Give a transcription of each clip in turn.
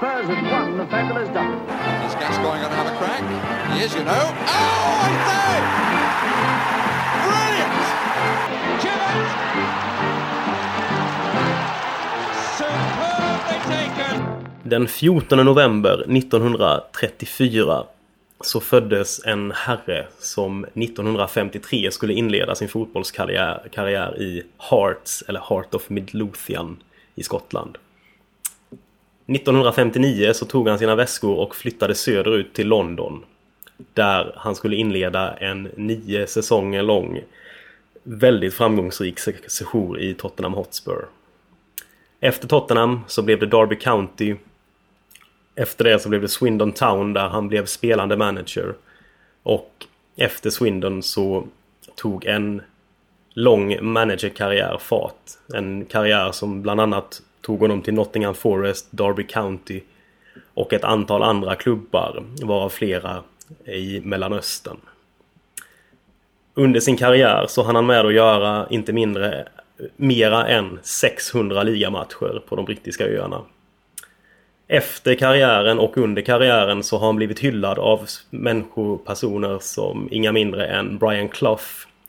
Spurs have won, the fabulous double. Is Gascoigne going to have a crack? He is, you know. Oh, I say! Brilliant! Superbly taken! Den 14 november 1934 så föddes en herre som 1953 skulle inleda sin fotbollskarriär karriär i Hearts, eller Heart of Midlothian i Skottland. 1959 så tog han sina väskor och flyttade söderut till London. Där han skulle inleda en nio säsonger lång väldigt framgångsrik sejour i Tottenham Hotspur. Efter Tottenham så blev det Derby County. Efter det så blev det Swindon Town där han blev spelande manager. Och efter Swindon så tog en lång managerkarriär fart. En karriär som bland annat tog honom till Nottingham Forest, Derby County och ett antal andra klubbar, varav flera i Mellanöstern. Under sin karriär så hann han med att göra inte mindre mera än 600 ligamatcher på de brittiska öarna. Efter karriären och under karriären så har han blivit hyllad av människopersoner som inga mindre än Brian Clough,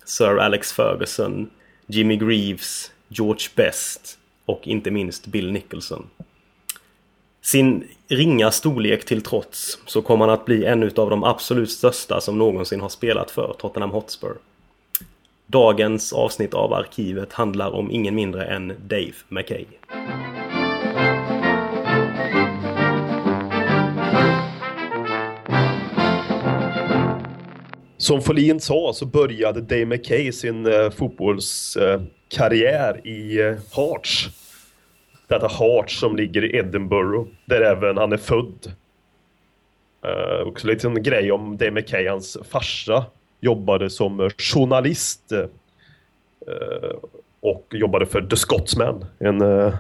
Sir Alex Ferguson, Jimmy Greaves, George Best och inte minst Bill Nicholson. Sin ringa storlek till trots så kommer han att bli en av de absolut största som någonsin har spelat för Tottenham Hotspur. Dagens avsnitt av Arkivet handlar om ingen mindre än Dave McKay. Som Folin sa så började Dave McKay sin eh, fotbollskarriär i eh, Hearts. Detta Hearts som ligger i Edinburgh, där även han är född. Uh, också lite en grej om Dave McKay, hans farsa jobbade som journalist eh, och jobbade för The Scotsman. En, eh,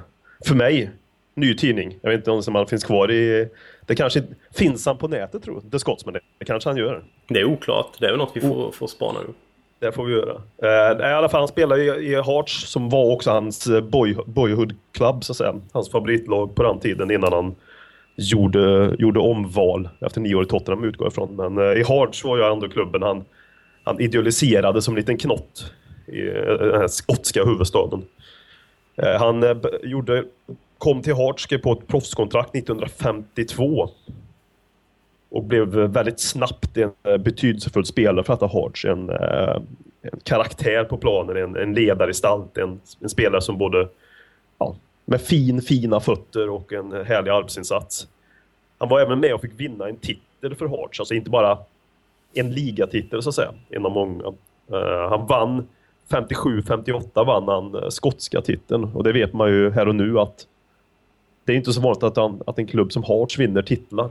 för mig, ny tidning. Jag vet inte om han finns kvar i... Det kanske finns han på nätet tror jag, The Scotsman. Det kanske han gör. Det är oklart. Det är väl något vi får, får spana upp. Det får vi göra. Eh, I alla fall, han spelade i, i Hearts som var också hans eh, boy, boyhood club så att säga. Hans favoritlag på den tiden innan han gjorde, gjorde omval efter nio år i Tottenham utgår jag ifrån. Men eh, i Hearts var ju ändå klubben han, han idealiserade som en liten knott i eh, den här skotska huvudstaden. Eh, han gjorde kom till Hearts, skrev på ett proffskontrakt 1952 och blev väldigt snabbt en eh, betydelsefull spelare för detta Hearts. En, eh, en karaktär på planen, en, en ledargestalt, en, en spelare som både ja, med fin, fina fötter och en härlig arbetsinsats. Han var även med och fick vinna en titel för Harts, alltså inte bara en ligatitel så att säga, en av många. Uh, han vann 57-58 vann han skotska titeln och det vet man ju här och nu att det är inte så vanligt att, han, att en klubb som Hearts vinner titlar.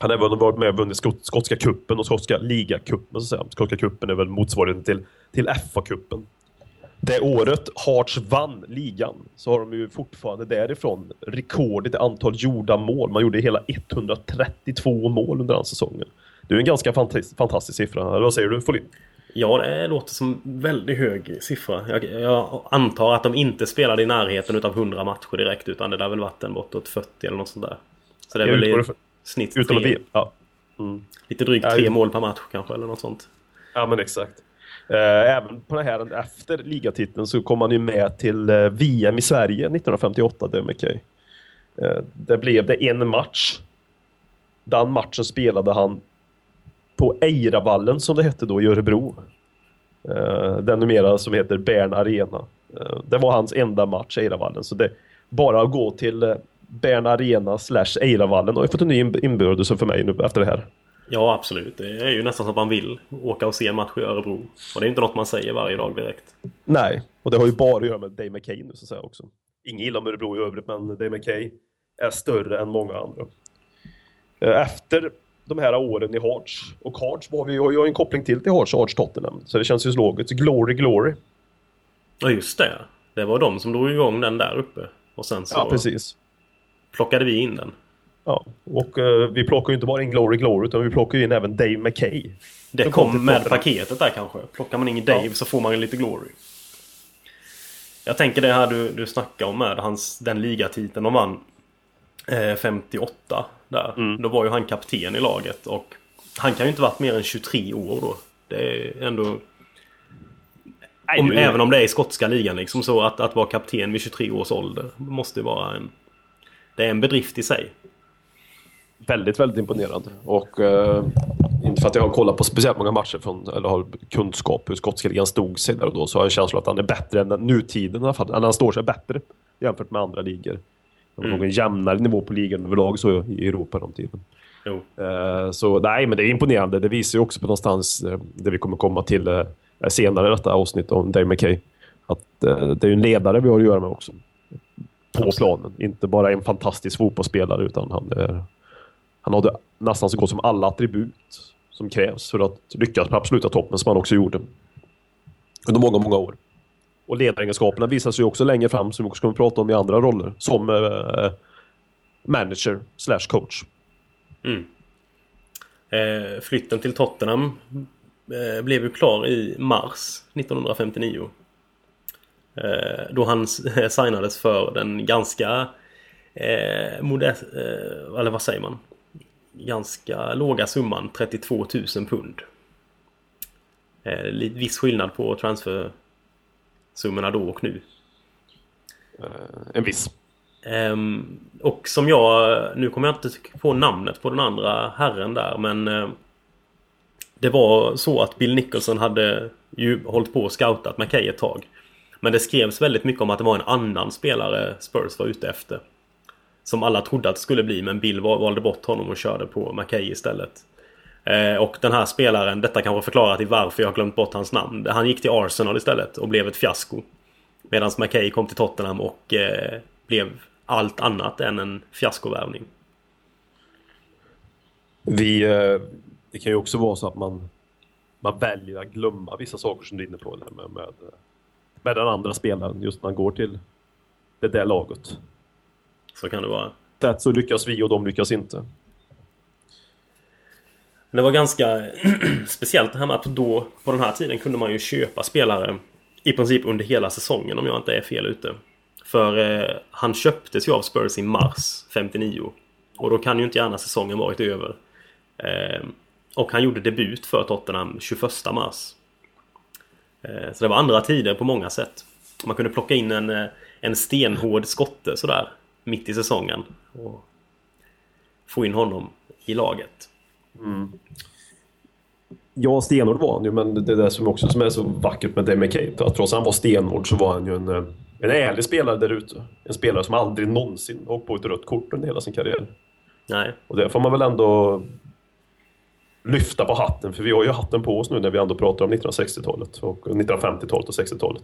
Han har även varit med och vunnit skot, skotska kuppen och skotska ligacupen. Skotska kuppen är väl motsvarigheten till, till FA-cupen. Det året Hearts vann ligan så har de ju fortfarande därifrån rekordet i antal gjorda mål. Man gjorde hela 132 mål under den säsongen. Det är en ganska fantastisk, siffra. Eller vad säger du Folin? Ja, det låter som väldigt hög siffra. Jag, jag, antar att de inte spelade i närheten av 100 matcher direkt utan det där väl varit en bortåt 40 eller något sånt där. Så det är väl snitt utan tre, ja. mm. lite drygt tre mål per match kanske eller något sånt. Ja men exakt. Eh, även på den här efter ligatiteln så kom han ju med till eh, VM i Sverige 1958, det McKay. Eh, det blev det en match. Den matchen spelade han på Eiravallen som det hette då i Örebro. Den numera som heter Bern Arena. Det var hans enda match, Eiravallen. Så det bara att gå till Bern Arena slash Eiravallen har fått en ny inbjudelse för mig nu efter det här. Ja, absolut. Det är ju nästan så att man vill åka och se en match i Örebro. Och det är inte något man säger varje dag direkt. Nej, och det har ju bara att göra med Dave McKay nu så att säga också. Ingen gillar Örebro i övrigt, men Dave McKay är större än många andra. Efter de här åren i Hearts. Och Hearts har vi ju en koppling till till Hearts och Hearts Tottenham. Så det känns ju logiskt. Glory, glory. Ja, just det. Det var de som drog igång den där uppe. Och sen så ja, precis. Plockade vi in den. Ja, och uh, vi plockar ju inte bara in Glory, glory utan vi plockar in även Dave McKay. Det kom, kom med paketet där kanske. Plockar man in Dave ja. så får man ju lite Glory. Jag tänker det här du, du snackar om med hans, den ligatiteln de vann eh, 58 där. Då var ju han kapten i laget och han kan ju inte varit mer än 23 år då. Det är ändå... Nej, Om, är- även om det är i skotska ligan liksom så att, att vara kapten vid 23 års ålder måste vara en... Det är en bedrift i sig. Väldigt, väldigt imponerande. Och eh, inte för att jag har kollat på speciellt många matcher från, eller har kunskap hur skotska ligan stod sig där och då, så har jag känslan att han är bättre än den- nutiden i alla fall. Han står sig bättre jämfört med andra ligor. Det var nog en jämnare nivå på ligan överlag så i Europa de tiden. Eh, Så nej, men det är imponerande. Det visar ju också på någonstans eh, det vi kommer komma till eh, senare i detta avsnitt om Dave McKay. Att eh, det är ju en ledare vi har att göra med också. På planen. Inte bara en fantastisk fotbollsspelare utan han, är, han hade nästan så gott som alla attribut som krävs för att lyckas på absoluta toppen som han också gjorde. Under många, många år. Och ledaregenskaperna visar sig också längre fram som vi också kommer att prata om i andra roller. Som eh, manager slash coach. Mm. Eh, flytten till Tottenham eh, blev ju klar i mars 1959. Eh, då han signades för den ganska eh, modest, eh, eller vad säger man? Ganska låga summan 32 000 pund. Eh, viss skillnad på transfersummorna då och nu. En viss. Ehm, och som jag, nu kommer jag inte på namnet på den andra herren där men eh, Det var så att Bill Nicholson hade ju hållit på och scoutat McKay ett tag. Men det skrevs väldigt mycket om att det var en annan spelare Spurs var ute efter. Som alla trodde att det skulle bli men Bill valde bort honom och körde på McKay istället. Eh, och den här spelaren, detta kanske förklarar till varför jag har glömt bort hans namn. Han gick till Arsenal istället och blev ett fiasko. Medan McKay kom till Tottenham och eh, blev allt annat än en fiaskovärvning. Vi, eh, det kan ju också vara så att man, man väljer att glömma vissa saker som du är inne på med, med, med den andra spelaren just när man går till det där laget. Så kan det vara. Det så lyckas vi och de lyckas inte. Det var ganska speciellt det här med att då på den här tiden kunde man ju köpa spelare i princip under hela säsongen om jag inte är fel ute. För eh, han köptes ju av Spurs i mars 59. Och då kan ju inte gärna säsongen varit över. Eh, och han gjorde debut för Tottenham 21 mars. Eh, så det var andra tider på många sätt. Man kunde plocka in en, eh, en stenhård skotte sådär mitt i säsongen. Och få in honom i laget. Ja, stenhård var han ju, men det är det som också som är så vackert med Dave McKay. Att trots att han var stenhård så var han ju en, eh, en ärlig spelare där ute. En spelare som aldrig någonsin åkt på ett rött kort under hela sin karriär. Nej, Och det får man väl ändå lyfta på hatten, för vi har ju hatten på oss nu när vi ändå pratar om 1960-talet och 1950-talet och 60-talet.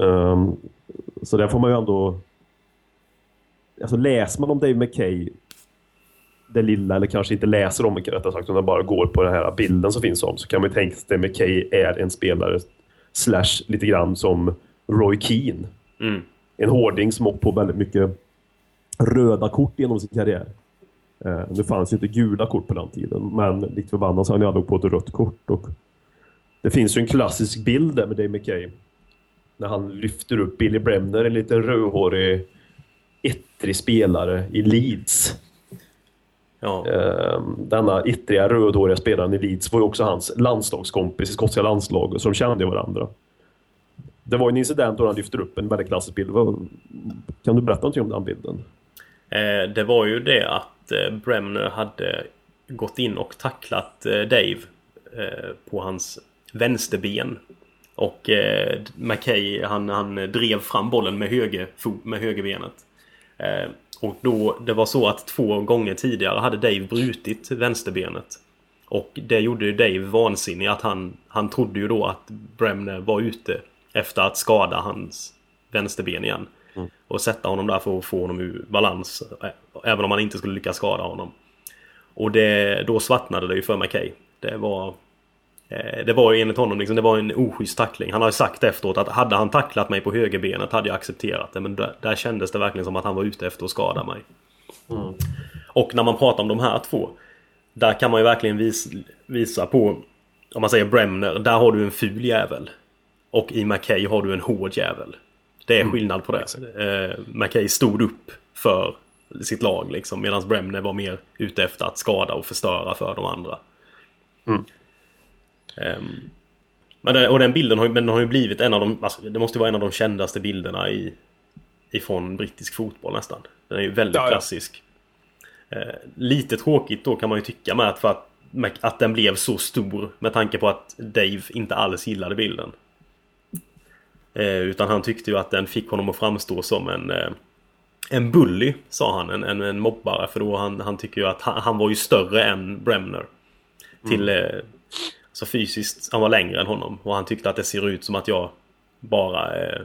Ehm, så där får man ju ändå... Alltså läser man om Dave McKay, det lilla, eller kanske inte läser om det rättare sagt, utan bara går på den här bilden som finns om, så kan man ju tänka sig att Dave McKay är en spelare slash lite grann som Roy Keane. Mm. En hårding som åkt på väldigt mycket röda kort genom sin karriär. Eh, nu fanns ju inte gula kort på den tiden, men likt förbannat så har han ju aldrig på ett rött kort. Och det finns ju en klassisk bild där med Dave McKay. När han lyfter upp Billy Bremner, en liten rödhårig, ettrig spelare i Leeds. ja. Eh, denna ettriga rödhåriga spelaren i Leeds var ju också hans landslagskompis i skotska landslaget, så de kände varandra. Det var en incident då han lyfter upp en väldigt klassisk bild. Kan du berätta någonting om den bilden? Eh, det var ju det att eh, Bremner hade gått in och tacklat eh, Dave eh, på hans vänsterben. Och eh, McKay han, han drev fram bollen med, höger, med högerbenet. Eh, och då, det var så att två gånger tidigare hade Dave brutit vänsterbenet. Och det gjorde ju Dave vansinnig att han, han trodde ju då att Bremner var ute efter att skada hans vänsterben igen. Och sätta honom där för att få honom ur balans. Även om han inte skulle lyckas skada honom. Och det, då svartnade det ju för McKay. Det var... Eh, det var enligt honom liksom, det var en oschysst tackling. Han har ju sagt efteråt att hade han tacklat mig på högerbenet hade jag accepterat det. Men där, där kändes det verkligen som att han var ute efter att skada mig. Och när man pratar om de här två. Där kan man ju verkligen vis, visa på, om man säger Bremner, där har du en ful jävel. Och i McKay har du en hård jävel. Det är skillnad på det. Eh, McKay stod upp för sitt lag liksom. Medan Bremner var mer ute efter att skada och förstöra för de andra. Mm. Ehm, men det, och den bilden har, men den har ju blivit en av de, alltså, det måste vara en av de kändaste bilderna i, ifrån brittisk fotboll nästan. Den är ju väldigt Ja, ja. klassisk. Eh, lite tråkigt då kan man ju tycka med att, för att, att den blev så stor med tanke på att Dave inte alls gillade bilden. Eh, utan han tyckte ju att den fick honom att framstå som en eh, en bully, sa han. En, en, en mobbare. För då han, han tycker ju att han, han var ju större än Bremner. Till... Eh, så fysiskt, han var längre än honom. Och han tyckte att det ser ut som att jag bara eh,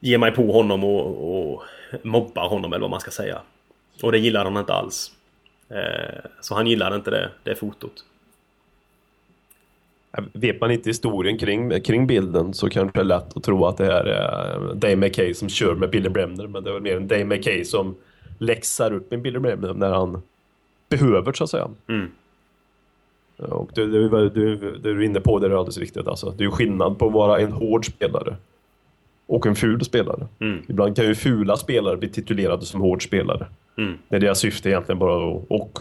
ger mig på honom och, och mobbar honom eller vad man ska säga. Och det gillade han inte alls. Eh, så han gillade inte det, det fotot. Vet man inte historien kring, kring bilden så kanske det är lätt att tro att det här är Dave McKay som kör med Billy Bremner. Men det är väl mer en Dave McKay som läxar upp med Billy Bremner när han behöver så att säga. Mm. Och det, det, det, det, det du är inne på det är alldeles riktigt. Alltså. Det är skillnad på att vara en hård spelare och en ful spelare. Mm. Ibland kan ju fula spelare bli titulerade som hård spelare. Mm. När deras syfte är egentligen bara att och,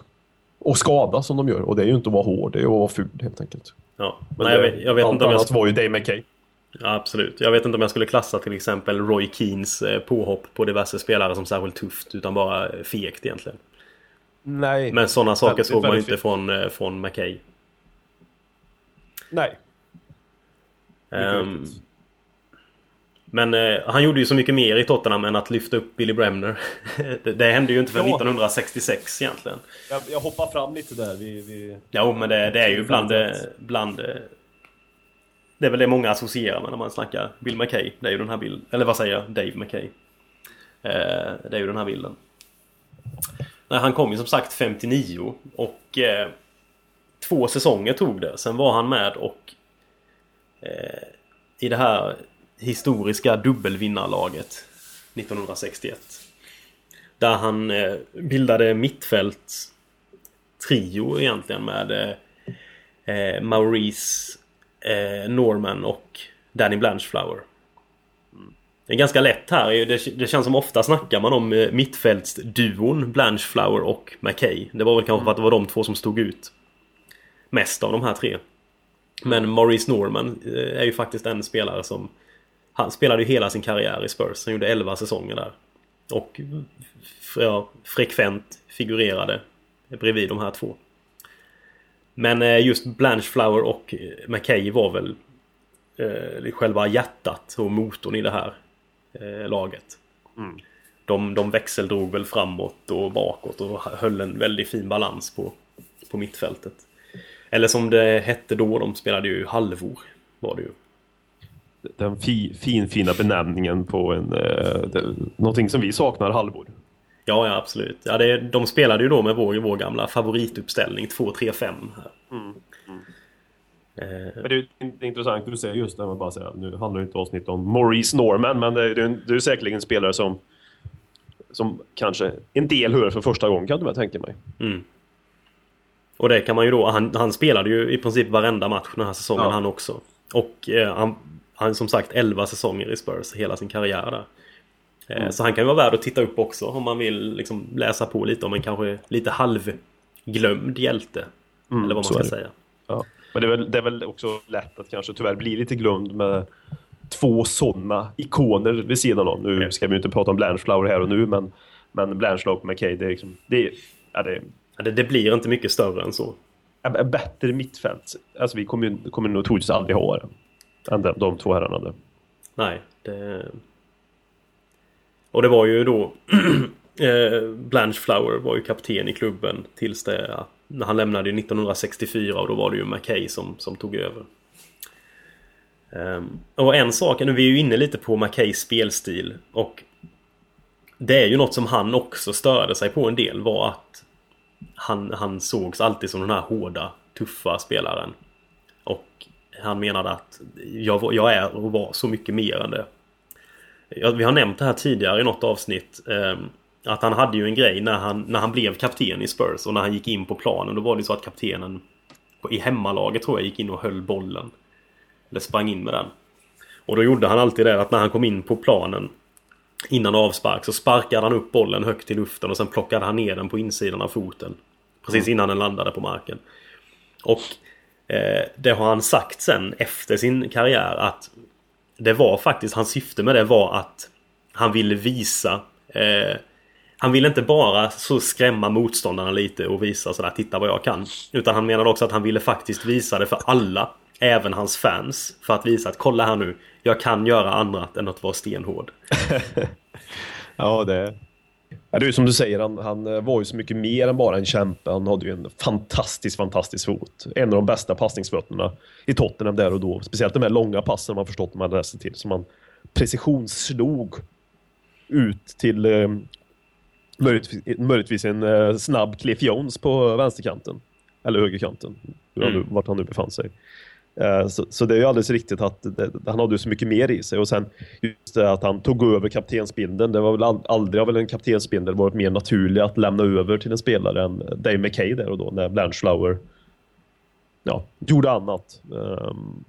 och skada som de gör. Och det är ju inte att vara hård, det är att vara ful helt enkelt. Ja. Men jag, vet, jag vet Allt inte om jag... annat var ju Dave McKay. Ja, absolut. Jag vet inte om jag skulle klassa till exempel Roy Keens eh, påhopp på diverse spelare som särskilt tufft. Utan bara fegt egentligen. Nej. Men sådana saker Väldigt, såg man inte från, eh, från McKay. Nej. Riktigt. Men eh, han gjorde ju så mycket mer i Tottenham än att lyfta upp Billy Bremner. det, det hände ju inte förrän Ja. 1966 egentligen. Jag, jag hoppar fram lite där. Vi, vi... Jo, men det, det är ju bland, eh, bland... eh, Det är väl det många associerar med när man snackar Bill McKay. Det är ju den här bilden. Eller vad säger jag? Dave McKay. Eh, Det är ju den här bilden. Nej, han kom ju som sagt 59 och eh, två säsonger tog det. Sen var han med och eh, i det här historiska dubbelvinnarlaget 1961. Där han eh, bildade mittfält trio egentligen med eh, eh, Maurice eh, Norman och Danny Blanchflower. Mm. Det är ganska lätt här. Det, det känns som ofta snackar man om eh, mittfältsduon Blanchflower och McKay. Det var väl kanske för att det var de två som stod ut mest av de här tre. Men Maurice Norman eh, är ju faktiskt en spelare som han spelade ju hela sin karriär i Spurs. Han gjorde 11 säsonger där. Och ja, frekvent figurerade bredvid de här två. Men eh, just Blanchflower och eh, McKay var väl eh, själva hjärtat och motorn i det här eh, laget. De, de växeldrog väl framåt och bakåt och höll en väldigt fin balans på, på mittfältet. Eller som det hette då, de spelade ju halvor. Var det ju. Den fi, fin, fina benämningen på en, eh, det, någonting som vi saknar halvor. Ja, ja absolut. Ja, det, de spelade ju då med vår, vår gamla favorituppställning 2-3-5 här. Eh, Men det är, det är intressant du säger just det, med bara säga, nu handlar ju inte avsnitt om Maurice Norman, men det är, det det är säkerligen en spelare som som kanske en del hör för första gången kan du väl tänka mig. Och det kan man ju då, han, han spelade ju i princip varenda match den här säsongen Ja. han också. Och eh, han, han som sagt 11 säsonger i Spurs hela sin karriär där. Eh, Mm. Så han kan ju vara värd att titta upp också om man vill liksom läsa på lite om en kanske lite halvglömd hjälte. Eller vad man Mm, ska säga. Ja. Men det är, väl, det är väl också lätt att kanske tyvärr bli lite glömd med två sådana ikoner vid sidan om. Nu ska vi ju inte prata om Blanchflower här och nu, men, men Blanchflower och McKay, det är liksom... Det ja, det Ja, Det, det blir inte mycket större än så. bättre mittfält. Alltså vi kommer, kommer nog troligtvis aldrig ha det. Än de, de två herrarna där. Nej, det... Och det var ju då... Eh, Blanche Flower var ju kapten i klubben tills det... När han lämnade 1964 och då var det ju McKay som, som tog över. Ehm, och en sak, nu är vi ju inne lite på McKays spelstil och det är ju något som han också störde sig på en del var att han, han sågs alltid som den här hårda, tuffa spelaren. Han menade att jag, jag är och var så mycket mer än det. Ja, Vi har nämnt det här tidigare i något avsnitt. Eh, att han hade ju en grej när han, när han blev kapten i Spurs och när han gick in på planen. Då var det så att kaptenen på, i hemmalaget tror jag gick in och höll bollen. Eller sprang in med den. Och då gjorde han alltid det att när han kom in på planen Innan avspark så sparkade han upp bollen högt i luften och sen plockade han ner den på insidan av foten. Precis innan den landade på marken. Och Eh, det har han sagt sen efter sin karriär att det var faktiskt, hans syfte med det var att han ville visa eh, han ville inte bara så skrämma motståndarna lite och visa sådär titta vad jag kan. Utan han menade också att han ville faktiskt visa det för alla. Även hans fans. För att visa att kolla här nu. Jag kan göra annat än att vara stenhård. ja, det... Ja, det är som du säger, han, han eh, var ju så mycket mer än bara en kämpe. Han hade ju en fantastisk, fantastisk fot. En av de bästa passningsfötterna i Tottenham där och då. Speciellt de här långa passen man förstått man läste till. Som han precisonsslog ut till eh, möjligtvis, möjligtvis en eh, snabb Cliff Jones på vänsterkanten. Eller högerkanten, mm. vart han nu befann sig. Eh, så, så, det är ju alldeles riktigt att det, han hade så mycket mer i sig och sen just det att han tog över kaptensbindeln. Det var väl aldrig har väl en kaptensbindel varit mer naturlig att lämna över till en spelare än Dave McKay där och då när Blanchflower ja, gjorde annat. Um,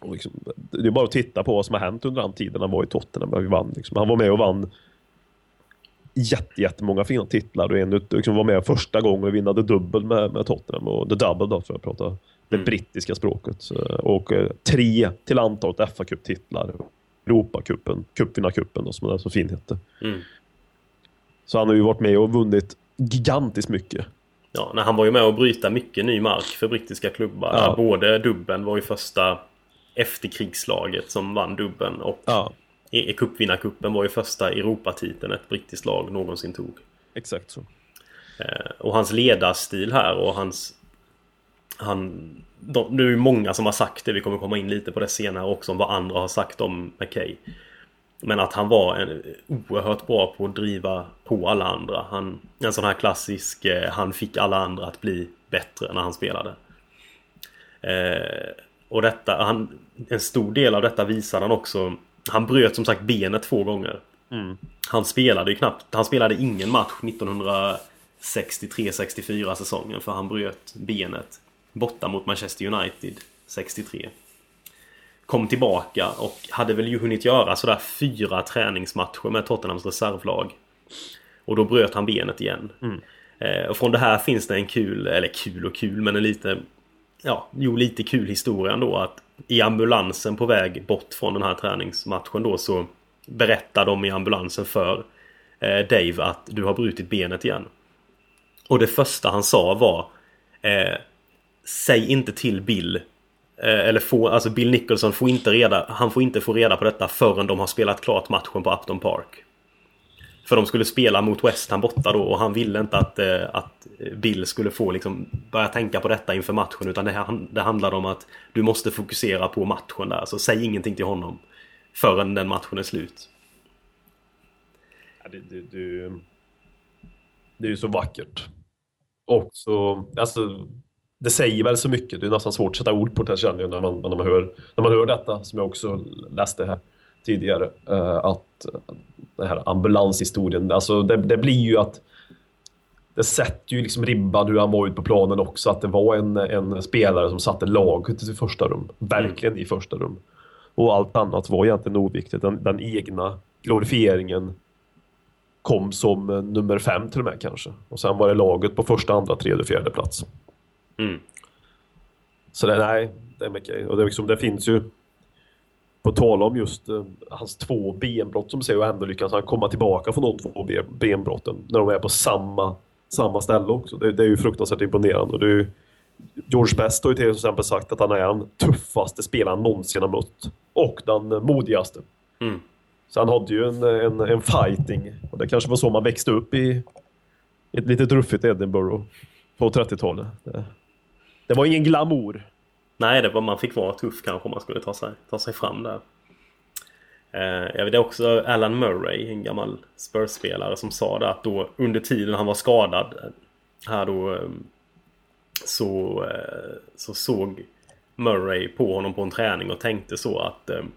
och liksom, det är bara att titta på vad som har hänt under den tiden han var i Tottenham. Och vann, liksom. han var med och vann jätte, jättemånga fina titlar och en liksom var med första gången och vinnade dubbel med, med Tottenham och the double då för att prata det mm. brittiska språket. Och eh, tre till antalet fa Cup-titlar. Europacupen, cupvinnarcupen som den så fin hette. Mm. Så han har ju varit med och vunnit gigantiskt mycket. Ja, när han var ju med och bryta mycket ny mark för brittiska klubbar. Ja. Både dubben var ju första efterkrigslaget som vann dubben och ja. cupvinnarcupen var ju första Europatiteln ett brittiskt lag någonsin tog. Exakt så. Eh, och hans ledarstil här och hans han, de, det är ju många som har sagt det, vi kommer komma in lite på det senare också om vad andra har sagt om McKay. Men att han var en, oerhört bra på att driva på alla andra. Han, en sån här klassisk, eh, han fick alla andra att bli bättre när han spelade. Eh, och detta, han, en stor del av detta visade han också. Han bröt som sagt benet två gånger. Mm. Han spelade ju knappt, han spelade ingen match 1963-64 säsongen för han bröt benet borta mot Manchester United 63. Kom tillbaka och hade väl ju hunnit göra sådär fyra träningsmatcher med Tottenhams reservlag. Och då bröt han benet igen. Mm. Eh, och från det här finns det en kul, eller kul och kul, men en lite... Ja, jo lite kul historia ändå att i ambulansen på väg bort från den här träningsmatchen då så berättar de i ambulansen för eh, Dave att du har brutit benet igen. Och det första han sa var eh, Säg inte till Bill eh, eller få, alltså Bill Nicholson får inte reda, han får inte få reda på detta förrän de har spelat klart matchen på Upton Park. För de skulle spela mot West Ham borta då och han ville inte att, eh, att Bill skulle få liksom börja tänka på detta inför matchen utan det, det handlade om att du måste fokusera på matchen där. Så säg ingenting till honom förrän den matchen är slut. Ja, det, det, det, det är ju så vackert. Och så, alltså det säger väl så mycket. Det är nästan svårt att sätta ord på det känner jag när man, när man, hör, när man hör detta, som jag också läste här tidigare. Eh, att den här ambulanshistorien, alltså det, det, blir ju att det sätter ju liksom ribban hur han var ute på planen också. Att det var en, en spelare som satte laget i första rum. Verkligen mm. i första rum. Och allt annat var egentligen oviktigt. Den, den egna glorifieringen kom som nummer fem till och med kanske. Och sen var det laget på första, andra, tredje, fjärde plats. Mm. Så det, nej, det är mycket. Och det, liksom, det finns ju på tal om just uh, hans två benbrott som säger och ändå lyckas han komma tillbaka från de två benbrotten när de är på samma, samma ställe också. Det, det är ju fruktansvärt imponerande. Och det är ju, George Best har ju till exempel sagt att han är den tuffaste spelaren någonsin har mött. Och den modigaste. Mm. Så han hade ju en, en, en fighting. Och det kanske var så man växte upp i ett litet ruffigt Edinburgh på 30-talet. Det var ingen glamour. Nej, det var, man fick vara tuff kanske om man skulle ta sig, ta sig fram där. Eh, jag vet också Alan Murray, en gammal Spurs-spelare som sa det att då under tiden han var skadad eh, här då ehm, så, eh, så såg Murray på honom på en träning och tänkte så att ehm,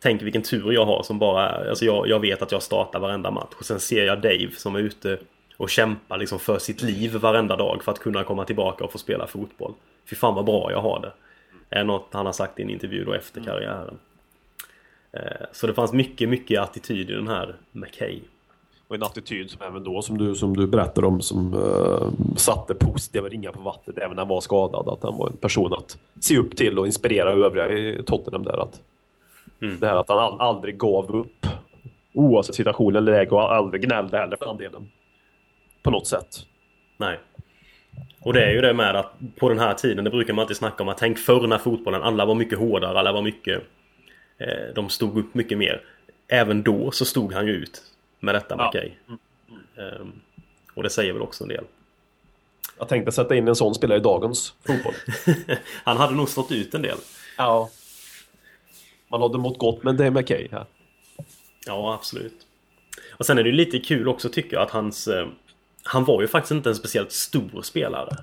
Tänk vilken tur jag har som bara är, Alltså jag, jag vet att jag startar varenda match och sen ser jag Dave som är ute och kämpar liksom för sitt liv varenda dag för att kunna komma tillbaka och få spela fotboll. Fy fan vad bra jag har det. Är något han har sagt i en intervju då efter mm. karriären. Eh, så det fanns mycket, mycket attityd i den här McKay. Och en attityd som även då, som du, som du berättar om, som uh, satte positiva ringar på vattnet även när han var skadad. Att han var en person att se upp till och inspirera övriga i Tottenham där. Att, mm. Det här att han aldrig gav upp. Oavsett situation eller läge och aldrig gnällde heller för den delen. På något sätt. Nej. Och det är ju det med att på den här tiden, det brukar man alltid snacka om att tänk förr när fotbollen, alla var mycket hårdare, alla var mycket... Eh, de stod upp mycket mer. Även då så stod han ju ut med detta ja. McKay. Mm. Um, och det säger väl också en del. Jag tänkte sätta in en sån spelare i dagens fotboll. han hade nog stått ut en del. Ja. Man hade mått gott med det McKay här. Ja, absolut. Och sen är det ju lite kul också tycker jag att hans... Han var ju faktiskt inte en speciellt stor spelare.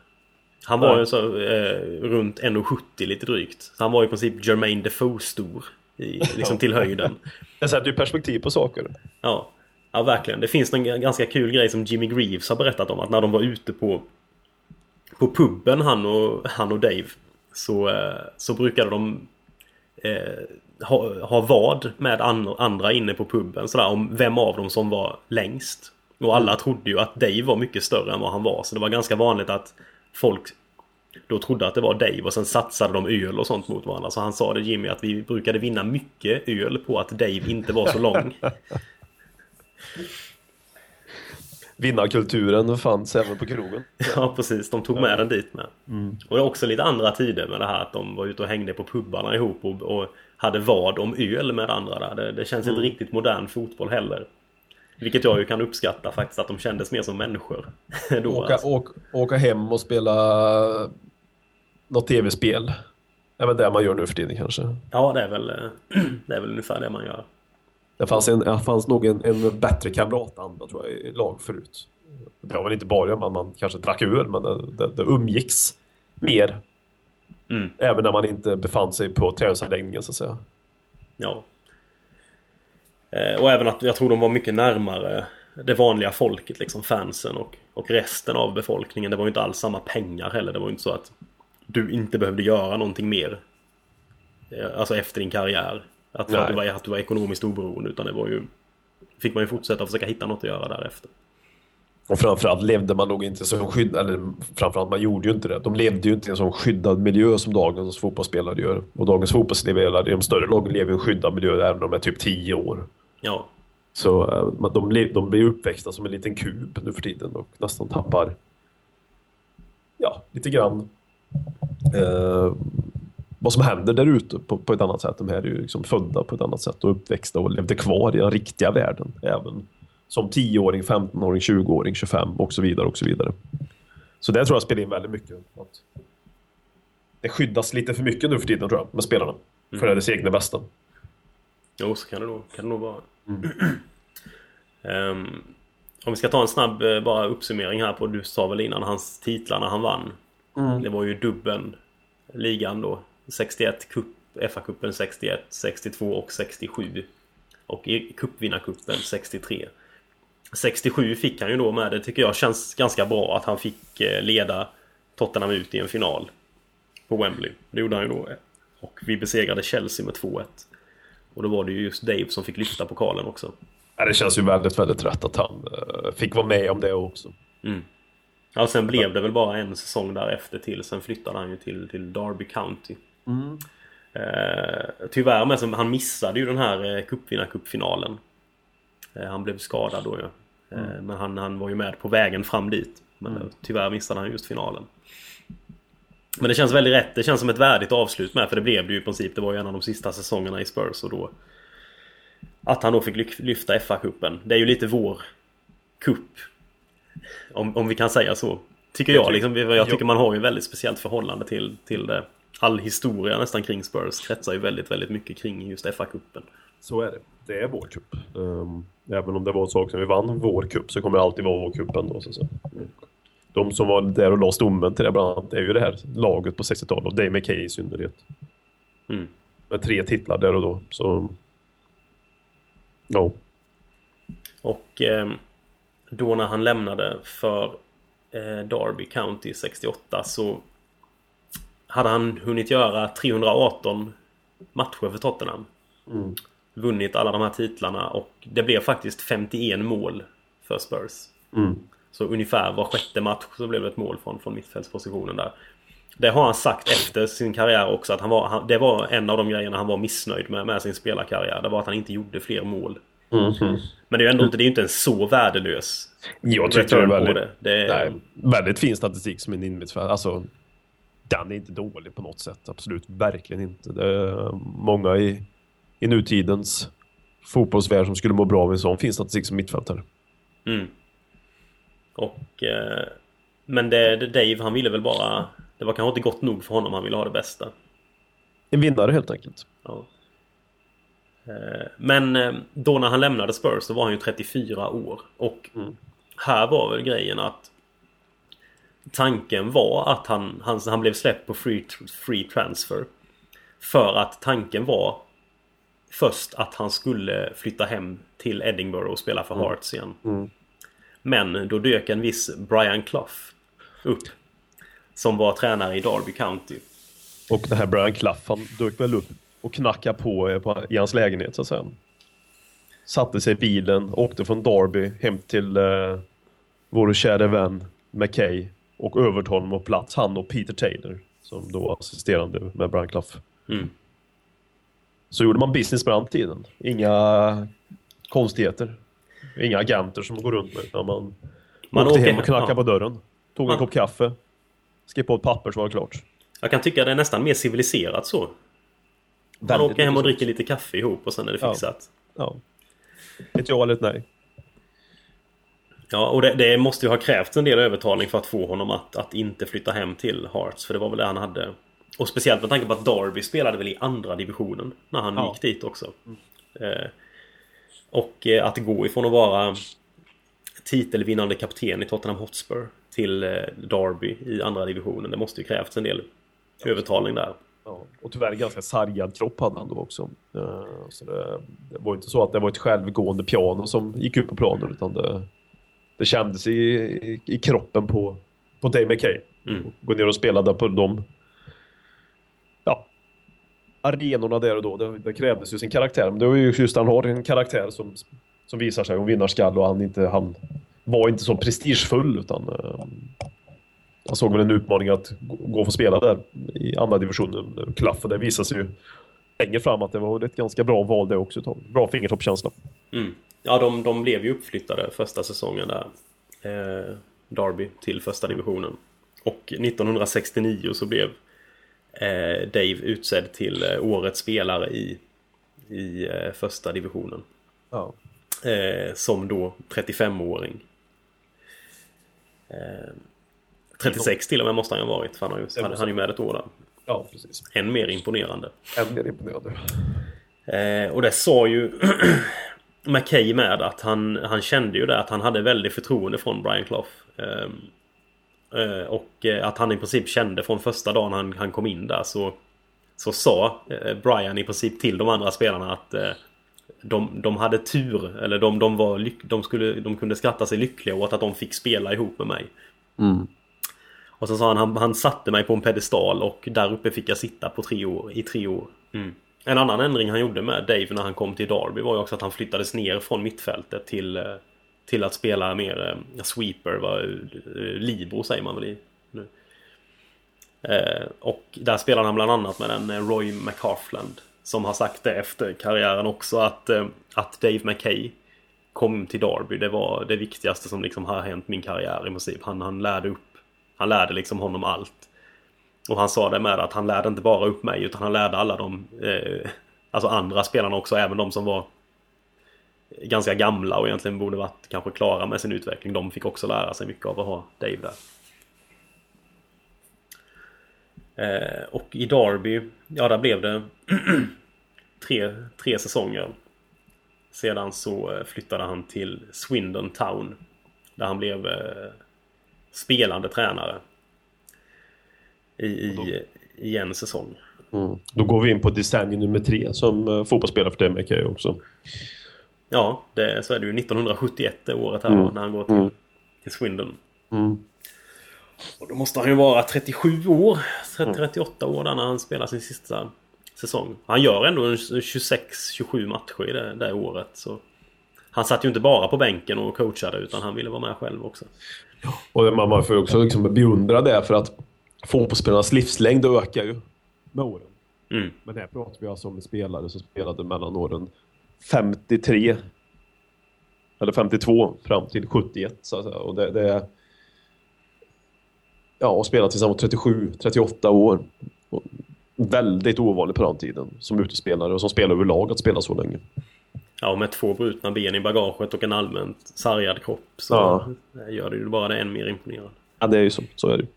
Han var ju så eh, runt 1,70 lite drygt. Så han var i princip Jermaine Defoe stor. I, liksom till höjden. Det sätter ju perspektiv på saker. Ja. Ja, verkligen. Det finns en ganska kul grej som Jimmy Greaves har berättat om. Att när de var ute på, på puben, han och, han och Dave. Så, eh, så brukade de eh, ha, ha vad med andra inne på puben. Sådär, om vem av dem som var längst. Och alla trodde ju att Dave var mycket större än vad han var. Så det var ganska vanligt att folk då trodde att det var Dave och sen satsade de öl och sånt mot varandra. Så han sa det Jimmy att vi brukade vinna mycket öl på att Dave inte var så lång. Vinnarkulturen fanns även på krogen. Ja precis, de tog med den dit med. Mm. Och det är också lite andra tider med det här att de var ute och hängde på pubbarna ihop och, och hade vad om öl med andra där. Det, det känns mm. inte riktigt modern fotboll heller. Vilket jag ju kan uppskatta faktiskt att de kändes mer som människor. Då, åka, alltså. åka, åka hem och spela något tv-spel. Det är väl det man gör nu för tiden kanske? Ja, det är väl, det är väl ungefär det man gör. Det fanns, en, det fanns nog en, en bättre kamratanda tror jag i lag förut. Det var väl inte bara man, man kanske drack öl men det, det, det umgicks mer. Mm. Även när man inte befann sig på träningsanläggningen så att säga. Ja. Eh, och även att jag tror de var mycket närmare det vanliga folket, liksom fansen och, och resten av befolkningen. Det var ju inte alls samma pengar heller. Det var ju inte så att du inte behövde göra någonting mer. Eh, alltså efter din karriär. Att, att, du var, att du var ekonomiskt oberoende. Utan det var ju... Fick man ju fortsätta försöka hitta något att göra därefter. Och framförallt levde man nog inte som skyddad, eller framförallt man gjorde ju inte det. De levde ju inte i en sån skyddad miljö som dagens fotbollsspelare gör. Och dagens fotbollsspelare i de större lagen lever i en skyddad miljö även om de är typ 10 år. Ja. Så uh, de, de blir uppväxta som en liten kub nu för tiden och nästan tappar ja, lite grann uh, vad som händer där ute på, på, ett annat sätt. De här är ju liksom födda på ett annat sätt och uppväxta och levde kvar i den riktiga världen. Även som 10-åring, 15-åring, 20-åring, 25 och så vidare och så vidare. Så det tror jag spelar in väldigt mycket. Att det skyddas lite för mycket nu för tiden tror jag med spelarna. Mm. För det egna bästa. Jo, så kan det nog, kan det nog vara. Um, om vi ska ta en snabb eh, bara uppsummering här på, du sa väl innan hans titlar när han vann. Mm. Det var ju dubbeln, ligan då, 61, cup, FA-cupen 61, 62 och 67. Och i cupvinnarcupen 63. 67 fick han ju då med. Det tycker jag känns ganska bra att han fick eh, leda Tottenham ut i en final. På Wembley. Det gjorde han ju då. Och vi besegrade Chelsea med 2-1. Och då var det ju just Dave som fick lyfta pokalen också. Ja, det känns ju väldigt, väldigt rätt att han uh, fick vara med om det också. Mm. Ja, sen blev det väl bara en säsong därefter till. Sen flyttade han ju till, till Derby County. Mm. Eh, tyvärr som han missade ju den här eh, cupvinnarcupfinalen. Eh, han blev skadad då ju. Eh, mm. Men han, han var ju med på vägen fram dit. Men mm. tyvärr missade han just finalen. Men det känns väldigt rätt. Det känns som ett värdigt avslut med. För det blev det ju i princip. Det var ju en av de sista säsongerna i Spurs och då... Att han då fick lyfta FA-cupen. Det är ju lite vår cup. Om, om vi kan säga så. Tycker jag. Liksom, jag tycker man har ju ett väldigt speciellt förhållande till, till det all historia nästan kring Spurs kretsar ju väldigt, väldigt mycket kring just FA-cupen. Så är det. Det är vår cup. Um, även om det var ett sak som vi vann vår cup så kommer det alltid vara vår cup ändå. Så, så. De som var där och la stommen till det bland annat är ju det här laget på 60-talet och Dave McKay i synnerhet. Mm. Med tre titlar där och då. Så... Ja. Och eh, då när han lämnade för eh, Derby County 68 så hade han hunnit göra 318 matcher för Tottenham. Mm. Vunnit alla de här titlarna och det blev faktiskt 51 mål för Spurs. Mm. Så ungefär var sjätte match så blev det ett mål från, från mittfältspositionen där. Det har han sagt efter sin karriär också att han var, han, det var en av de grejerna han var missnöjd med med sin spelarkarriär. Det var att han inte gjorde fler mål. Mhm. Men det är ju ändå inte, det är ju inte en så värdelös Jag tycker det är väldigt, det. det är, nej, väldigt fin statistik som en innermittfältare. Alltså, den är inte dålig på något sätt. Absolut, verkligen inte. Det är många i, i nutidens fotbollsvärld som skulle må bra av en sån fin statistik som mittfältare. Mm. Och... Eh, men det, det, Dave, han ville väl bara... Det var kanske inte gott nog för honom, han ville ha det bästa. En vinnare helt enkelt. Ja. Eh, Men eh, då när han lämnade Spurs så var han ju 34 år. Och här var väl grejen att Tanken var att han, han, han blev släppt på free, free transfer. För att tanken var först att han skulle flytta hem till Edinburgh och spela för Hearts igen. Men då dök en viss Brian Clough upp. Som var tränare i Derby County. Och den här Brian Clough, han dök väl upp och knackade på, eh, på i hans lägenhet så att säga. Satte sig i bilen, åkte från Derby hem till eh, vår kära vän McKay och övertalade honom på plats, han och Peter Taylor som då assisterande med Brian Clough. Mm. Så gjorde man business på den tiden. Inga konstigheter. Inga agenter som går runt med. Utan man, Man åkte åker- hem och knackade ja. på dörren. Tog en Man- kopp kaffe. Skrev på ett papper så var det klart. Jag kan tycka det är nästan mer civiliserat så. Man Väldigt åker hem och dricker lite kaffe ihop och sen är det Ja. fixat. Ja. Ett ja eller ett nej. Ja, och det, det måste ju ha krävts en del övertalning för att få honom att, att inte flytta hem till Hearts. För det var väl det han hade. Och speciellt med tanke på att Derby spelade väl i andra divisionen när han Ja. gick dit också. Eh, och att gå ifrån att vara titelvinnande kapten i Tottenham Hotspur till eh, Derby i andra divisionen. Det måste ju krävts en del övertalning där. Ja. Och tyvärr ganska sargad kropp hade han då också. Eh, Så det, det var inte så att det var ett självgående piano som gick ut på planen utan det, det kändes i, i, i kroppen på, på Dave McKay. Mm. Gå ner och spela där på de arenorna där och då. Det, det krävdes ju sin karaktär. Men det var ju just han har en karaktär som, som visar sig om vinnarskall och han, inte, han var inte så prestigefull utan eh, han såg väl en utmaning att gå och få spela där i andra divisionen, Klaff, och det visade sig ju längre fram att det var ett ganska bra val det också. Bra fingertoppskänsla. Mm. Ja, de, de blev ju uppflyttade första säsongen där. Eh, Derby till första divisionen. Och 1969 så blev Dave utsedd till eh, årets spelare i, i eh, första divisionen. Ja. Eh, som då 35-åring. Eh, 36 till och med måste han ju ha varit. För han har ju, han, han är ju med ett år där. ja, precis. Än mer imponerande. Än mer imponerande. Eh, och det sa ju McKay med att han, han kände ju det att han hade väldigt förtroende från Brian Clough. Eh, eh, och eh, att han i princip kände från första dagen han, han kom in där så, så sa eh, Brian i princip till de andra spelarna att eh, de, de hade tur, eller de, de, var lyck, de, skulle, de kunde skratta sig lyckliga åt att de fick spela ihop med mig. Och så sa han, han, han satte mig på en pedestal och där uppe fick jag sitta på tre år, i tre år. Mm. En annan ändring han gjorde med Dave när han kom till Derby var ju också att han flyttades ner från mittfältet till, eh, till att spela mer eh, sweeper, var, eh, libo libero säger man väl i nu. Eh, och där spelade han bland annat med den eh, Roy McCarfland. Som har sagt det efter karriären också att, eh, att Dave McKay kom till Derby. Det var det viktigaste som liksom har hänt min karriär i princip. Han, han lärde upp han lärde liksom honom allt. Och han sa det med att han lärde inte bara upp mig utan han lärde alla de eh, Alltså andra spelarna också, även de som var Ganska gamla och egentligen borde varit kanske klara med sin utveckling. De fick också lära sig mycket av att ha Dave där. Eh, och i Derby, ja där blev det tre, tre säsonger. Sedan så eh, flyttade han till Swindon Town. Där han blev eh, spelande tränare. I, i, i en säsong. Mm. Då går vi in på decennium nummer tre som fotbollsspelare för Dave McKay också. Ja, det, så är det ju 1971 det året här Mm. när han går till, Mm. till Swindon. Mm. Och då måste han ju vara 37 år, Mm. 38 år där när han spelar sin sista säsong. Han gör ändå 26-27 matcher i det, det året. Så han satt ju inte bara på bänken och coachade utan han ville vara med själv också. Och man får ju också liksom beundra det för att fotbollsspelarnas livslängd ökar ju med åren. Mm. Men här pratar vi alltså om spelare som spelade mellan åren 53 eller 52 fram till 71 så att säga. Och det, det. Ja, och spelat tills han var 37, 38 år. Och väldigt ovanligt på den tiden som utespelare och som spelare överlag att spela så länge. Ja, med två brutna ben i bagaget och en allmänt sargad kropp så Ja. gör det ju bara det än mer imponerande. Ja, det är ju så. Så är det ju.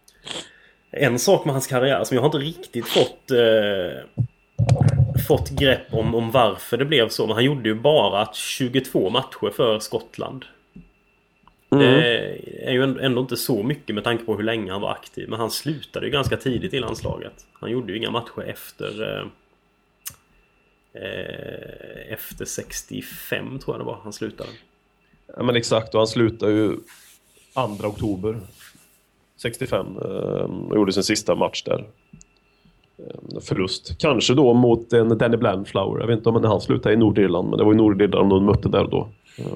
En sak med hans karriär som jag har inte riktigt fått eh, Fått grepp om, om varför det blev så. Men han gjorde ju bara 22 matcher för Skottland. Det är ju ändå- ändå inte så mycket med tanke på hur länge han var aktiv. Men han slutade ju ganska tidigt i landslaget. Han gjorde ju inga matcher efter eh, eh, Efter 65 tror jag det var han slutade. Ja, men exakt. Och han slutade ju 2 oktober 65 eh, och gjorde sin sista match där. Eh, förlust. Kanske då mot en Danny Blandflower. Jag vet inte om han slutade i Nordirland, men det var i Nordirland de mötte där då. Eh,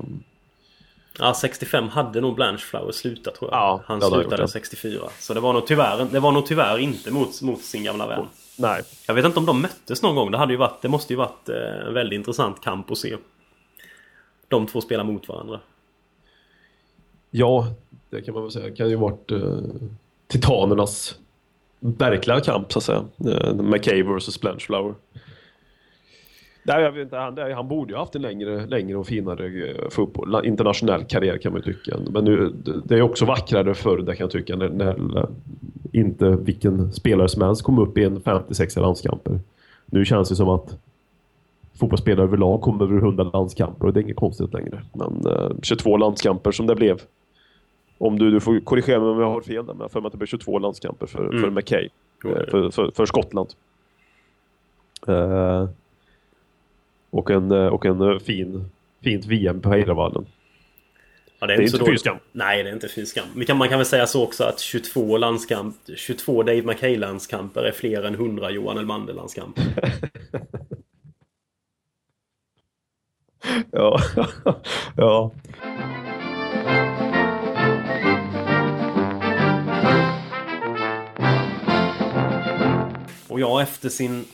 Ja, 65 hade nog Blanchflower slutat tror jag. Ja, han slutade gjort, ja. 64. Så det var nog tyvärr, det var nog tyvärr inte mot, mot sin gamla vän. nej. Jag vet inte om de möttes någon gång. Det, hade ju varit, det måste ju varit eh, en väldigt intressant kamp att se. De två spelar mot varandra. Ja, det kan man väl säga. Det kan ju varit eh, titanernas verkliga kamp så att säga. Eh, vs Blanchflower. Nej, jag vet inte, han, han borde ju haft en längre, längre och finare eh, fotboll, internationell karriär kan man ju tycka. Men nu, det- är också vackrare förr, det kan jag tycka, när, när eh, inte vilken spelare som helst kom upp i en 56 landskamper. Nu känns det som att fotbollsspelare överlag kommer över 100 landskamper och det är inget konstigt längre. Men eh, 22 landskamper som det blev. Om du, du får korrigera mig om jag har fel där, men jag för mig att det blev 22 landskamper för, Mm. för McKay. Det- eh, För, för, för Skottland. Eh, och en, eh, och en eh, fin, fint VM på Heidevallen. Ja, Det är så inte dåligt. fy skam. Nej, det är inte fy skam. Vi kan, man kan väl säga så också att 22 landskamp, 22 Dave McKay-landskamper är fler än 100 Johan Elmander-landskamper. Ja. ja. Och ja, efter sin,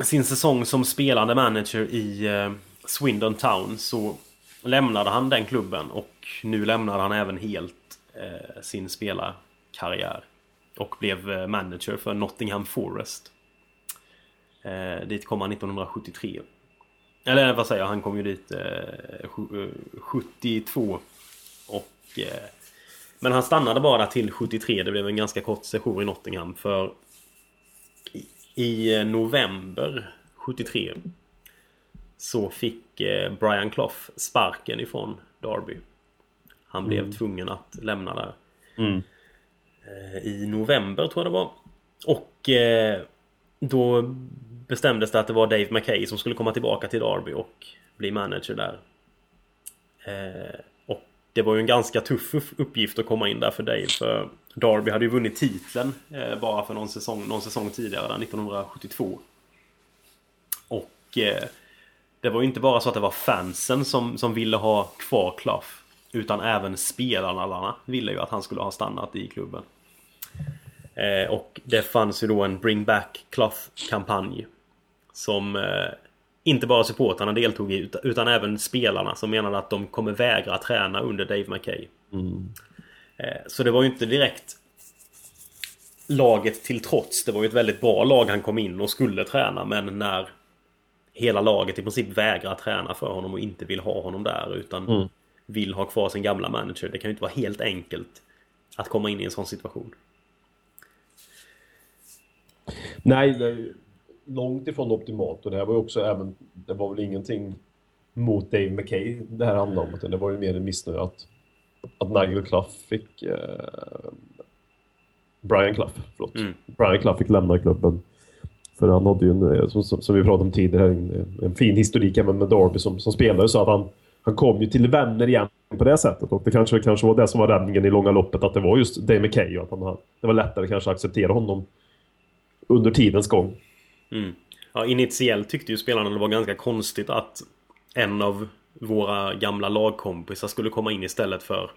sin säsong som spelande manager i eh, Swindon Town så lämnade han den klubben och nu lämnade han även helt eh, sin spelarkarriär. Och blev eh, manager för Nottingham Forest. Eh, dit kom han 1973. Eller vad säger jag, han kom ju dit eh, 72. Eh, och... Eh, men han stannade bara till 73. Det blev en ganska kort session i Nottingham för i eh, november 73 så fick eh, Brian Clough sparken ifrån Derby. Han blev tvungen att lämna där. Mm. Eh, I november tror jag det var. Och då bestämdes det att det var Dave McKay som skulle komma tillbaka till Derby och bli manager där. Det var ju en ganska tuff uppgift att komma in där för Dave. För Derby hade ju vunnit titeln eh, bara för någon säsong, någon säsong tidigare, där 1972. Och eh, det var ju inte bara så att det var fansen som, som ville ha kvar Clough. Utan även spelarna ville ju att han skulle ha stannat i klubben. Eh, och det fanns ju då en Bring Back Clough-kampanj. Som eh, inte bara supportrarna deltog i utan, även spelarna som menade att de kommer vägra träna under Dave McKay. Eh, så det var ju inte direkt laget till trots. Det var ju ett väldigt bra lag han kom in och skulle träna men när hela laget i princip vägrar träna för honom och inte vill ha honom där utan vill ha kvar sin gamla manager. Det kan ju inte vara helt enkelt att komma in i en sån situation. Nej, det långt ifrån optimalt och det här var ju också även, det var väl ingenting mot Dave McKay det här handlade om, utan det var ju mer en missnöje att, att Nigel Clough fick eh, Brian Clough, förlåt. Mm. Brian Clough fick lämna klubben. För han hade ju, en, eh, som, som vi pratade om tidigare, en, en fin historik även med Derby som, som spelare. Så att han, han kom ju till vänner igen på det sättet. Och det kanske, kanske var det som var räddningen i långa loppet, att det var just Dave McKay och att han, det var lättare kanske att acceptera honom under tidens gång. Mm. Ja, initiellt tyckte ju spelarna det var ganska konstigt att en av våra gamla lagkompisar skulle komma in istället för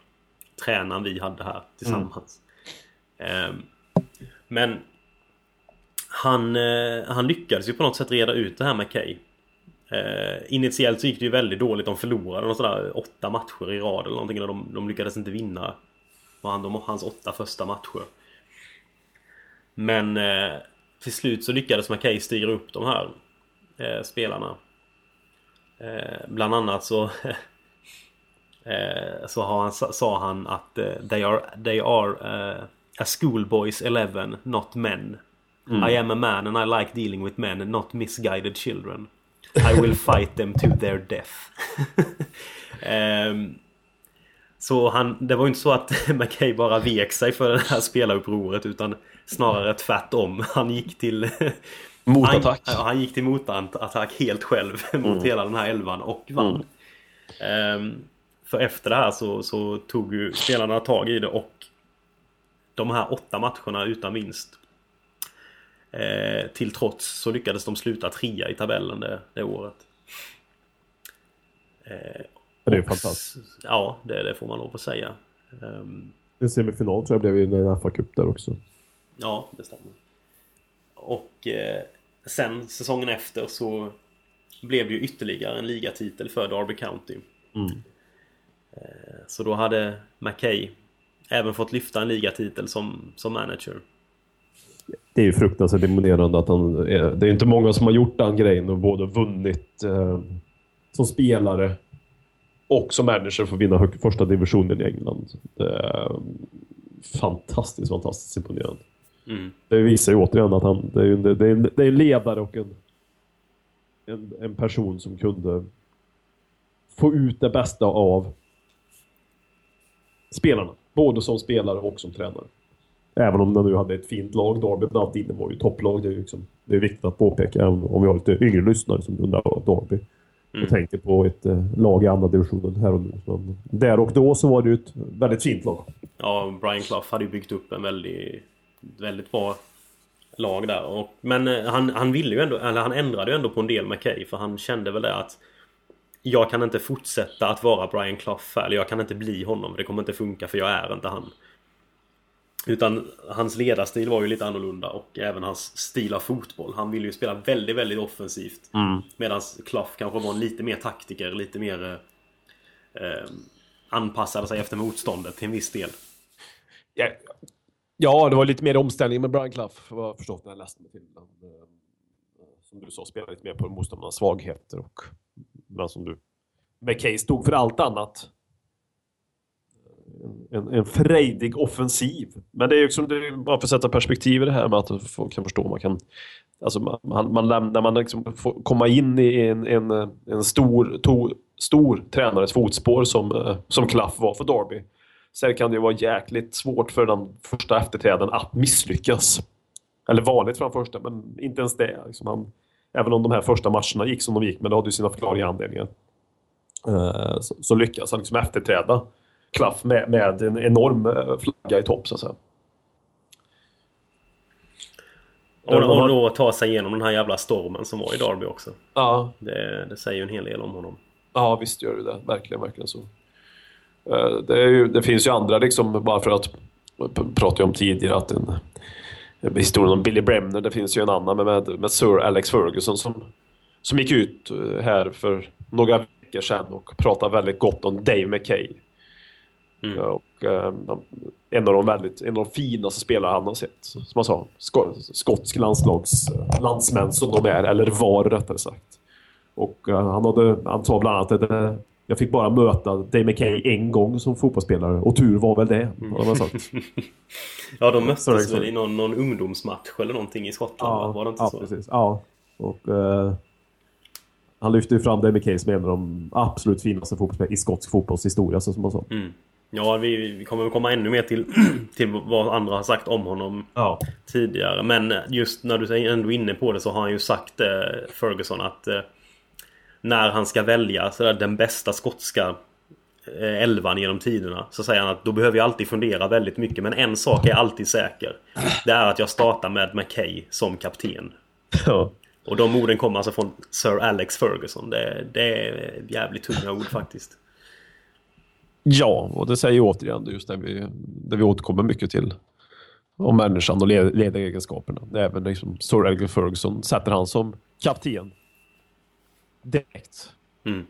tränaren vi hade här tillsammans. Mm. Men han, eh, han lyckades ju på något sätt reda ut det här med Kay. Eh, initiellt så gick det ju väldigt dåligt. De förlorade någon sådär åtta matcher i rad eller någonting. De, de lyckades inte vinna han, de, hans åtta första matcher. Men eh, till slut så lyckades McKay styra upp de här eh, spelarna. Eh, bland annat så eh, så har han, sa han att eh, they are, they are uh, a schoolboys 11, not men. Mm. I am a man and I like dealing with men, not misguided children. I will fight them to their death. um, så han, det var ju inte så att McKay bara vek sig för det här spelarupproret utan snarare tvärtom. Han gick till... Motattack. Han, han gick till motattack helt själv mot mm. hela den här elvan och vann. Mm. Um, för efter det här så, så, tog ju spelarna tag i det och de här åtta matcherna utan vinst. Eh, till trots så lyckades de sluta trea i tabellen det, det året. Eh, det är fantastiskt. Ja, det, det, får man lov att säga. Um, en semifinal tror jag blev i en FA-cup där också. Ja, det stämmer. Och eh, sen säsongen efter så blev det ju ytterligare en ligatitel för Derby County. Mm. Eh, så då hade McKay även fått lyfta en ligatitel som, som manager. Det är ju fruktansvärt imponerande att han... Det är inte många som har gjort den grejen och både vunnit eh, som spelare och som manager får vinna första divisionen i England. Det är fantastiskt, fantastiskt imponerande. Mm. Det visar ju återigen att han det är, en, det är, en, det är en ledare och en, en, en person som kunde få ut det bästa av spelarna. Både som spelare och som tränare. Även om de nu hade ett fint lag. Derby på den tiden var ju topplag. Det är, liksom, det är viktigt att påpeka. Även om vi har lite yngre lyssnare som undrar vad Derby Mm. Jag tänker på ett eh, lag i andra divisionen här och nu. Men där och då så var det ju ett väldigt fint lag. Ja, Brian Clough hade ju byggt upp en väldigt, väldigt bra lag där. Och, men eh, han, han ville ju ändå, eller han ändrade ju ändå på en del med Kay för han kände väl det att jag kan inte fortsätta att vara Brian Clough eller jag kan inte bli honom. Det kommer inte funka för jag är inte han. Utan hans ledarstil var ju lite annorlunda och även hans stil av fotboll. Han ville ju spela väldigt, väldigt offensivt. Mm. Medan Clough kanske var lite mer taktiker, lite mer eh, anpassade sig efter motståndet till en viss del. Ja, ja, det var lite mer omställning med Brian Clough, vad jag förstått när jag läste mig till. Han, som du sa, spelade lite mer på motståndarnas svagheter och men som du McKay stod för allt annat en, en frejdig offensiv. Men det är ju liksom, det är bara för att sätta perspektiv i det här med att folk kan förstå. Man kan, alltså man, man, när man liksom får komma in i en, en, en stor, to, stor tränares fotspår som, som Klaff var för Derby. Sen kan det ju vara jäkligt svårt för den första efterträdaren att misslyckas. Eller vanligt för den första, men inte ens det. Liksom han, även om de här första matcherna gick som de gick, men det hade ju sina förklarliga anledningar. Eh, så, så lyckas han liksom efterträda klaff med, med en enorm eh, flagga i topp så att säga. Och, och då ta sig igenom den här jävla stormen som var i Derby också. Ja. Det, det säger ju en hel del om honom. Ja, visst gör det det. Verkligen, verkligen så. Eh, det, ju, det finns ju andra liksom, bara för att pratade om tidigare att en historien om Billy Bremner, det finns ju en annan med, med Sir Alex Ferguson som, som gick ut eh, här för några veckor sedan och pratade väldigt gott om Dave McKay. Mm. Och, eh, en, av de väldigt, en av de finaste spelare han har sett. Som man sa, skotsk landslags, landsmän som de är, eller var rättare sagt. Och uh, han, hade, han sa bland annat att uh, jag fick bara möta Dave McKay en gång som fotbollsspelare och tur var väl det. Mm. Sagt. ja, de möttes väl i någon, någon ungdomsmatch eller någonting i Skottland? Ja, var det inte ja, så? precis. Ja, och uh, han lyfte ju fram Dave McKay som en av de absolut finaste fotbollsspelarna i skotsk fotbollshistoria, så som man sa. Mm. Ja, vi, vi kommer komma ännu mer till, till vad andra har sagt om honom ja. tidigare. Men just när du är ändå inne på det så har han ju sagt, eh, Ferguson, att eh, när han ska välja så den bästa skotska eh, elvan genom tiderna så säger han att då behöver jag alltid fundera väldigt mycket. Men en sak är alltid säker. Det är att jag startar med McKay som kapten. Ja. Och de orden kommer alltså från Sir Alex Ferguson. Det, det är jävligt tunga ord faktiskt. Ja, och det säger återigen just det vi, det vi återkommer mycket till. Om människan och led- ledaregenskaperna. Även liksom Sir Alex Ferguson sätter han som kapten. Direkt. Mm.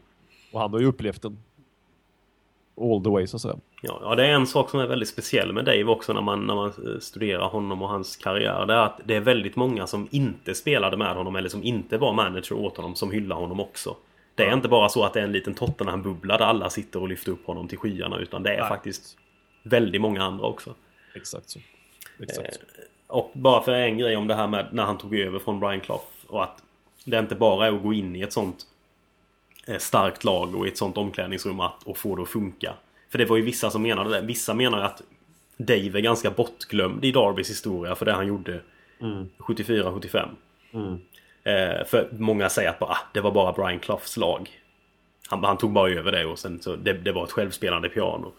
Och han har ju upplevt den. All the way så att säga. Ja, ja, det är en sak som är väldigt speciell med Dave också när man, när man studerar honom och hans karriär. Det är att det är väldigt många som inte spelade med honom eller som inte var manager åt honom som hyllar honom också. Det är inte bara så att det är en liten Tottenham-bubbla där alla sitter och lyfter upp honom till skyarna utan det är Nej. faktiskt väldigt många andra också. Exakt så. Exakt så. Och bara för en grej om det här med när han tog över från Brian Clough och att det inte bara är att gå in i ett sånt eh, starkt lag och i ett sånt omklädningsrum att, och få det att funka. För det var ju vissa som menade det. Vissa menar att Dave är ganska bortglömd i Darbys historia för det han gjorde 74-75. Eh, för många säger att bara, ah, det var bara Brian Cloughs lag. Han, han tog bara över det och sen så det, det var ett självspelande piano.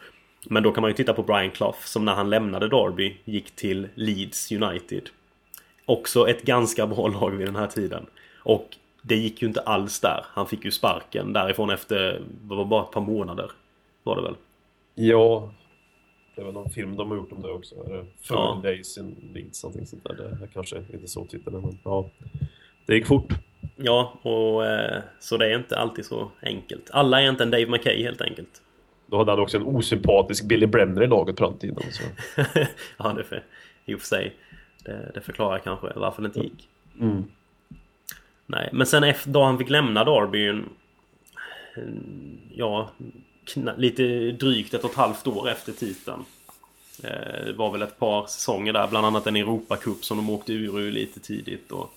Men då kan man ju titta på Brian Clough som när han lämnade Derby gick till Leeds United. Också ett ganska bra lag vid den här tiden. Och det gick ju inte alls där. Han fick ju sparken därifrån efter, det var bara ett par månader. Var det väl? Ja, det väl någon film de har gjort om det också. Är det Ja. 40 Days in Leeds, någonting sånt där. Det är kanske inte så titeln, men ja. Det gick fort. Ja, och eh, så det är inte alltid så enkelt. Alla är inte en Dave McKay helt enkelt. Då hade han också en osympatisk Billy Bremner i laget på den tiden. Så. ja, det för, i och för sig. Det, det förklarar kanske varför det inte gick. Nej, men sen efter då han fick lämna en- Ja, lite drygt ett och ett halvt år efter titeln. Eh, Det var väl ett par säsonger där, bland annat en Europacup som de åkte ur ur lite tidigt. Och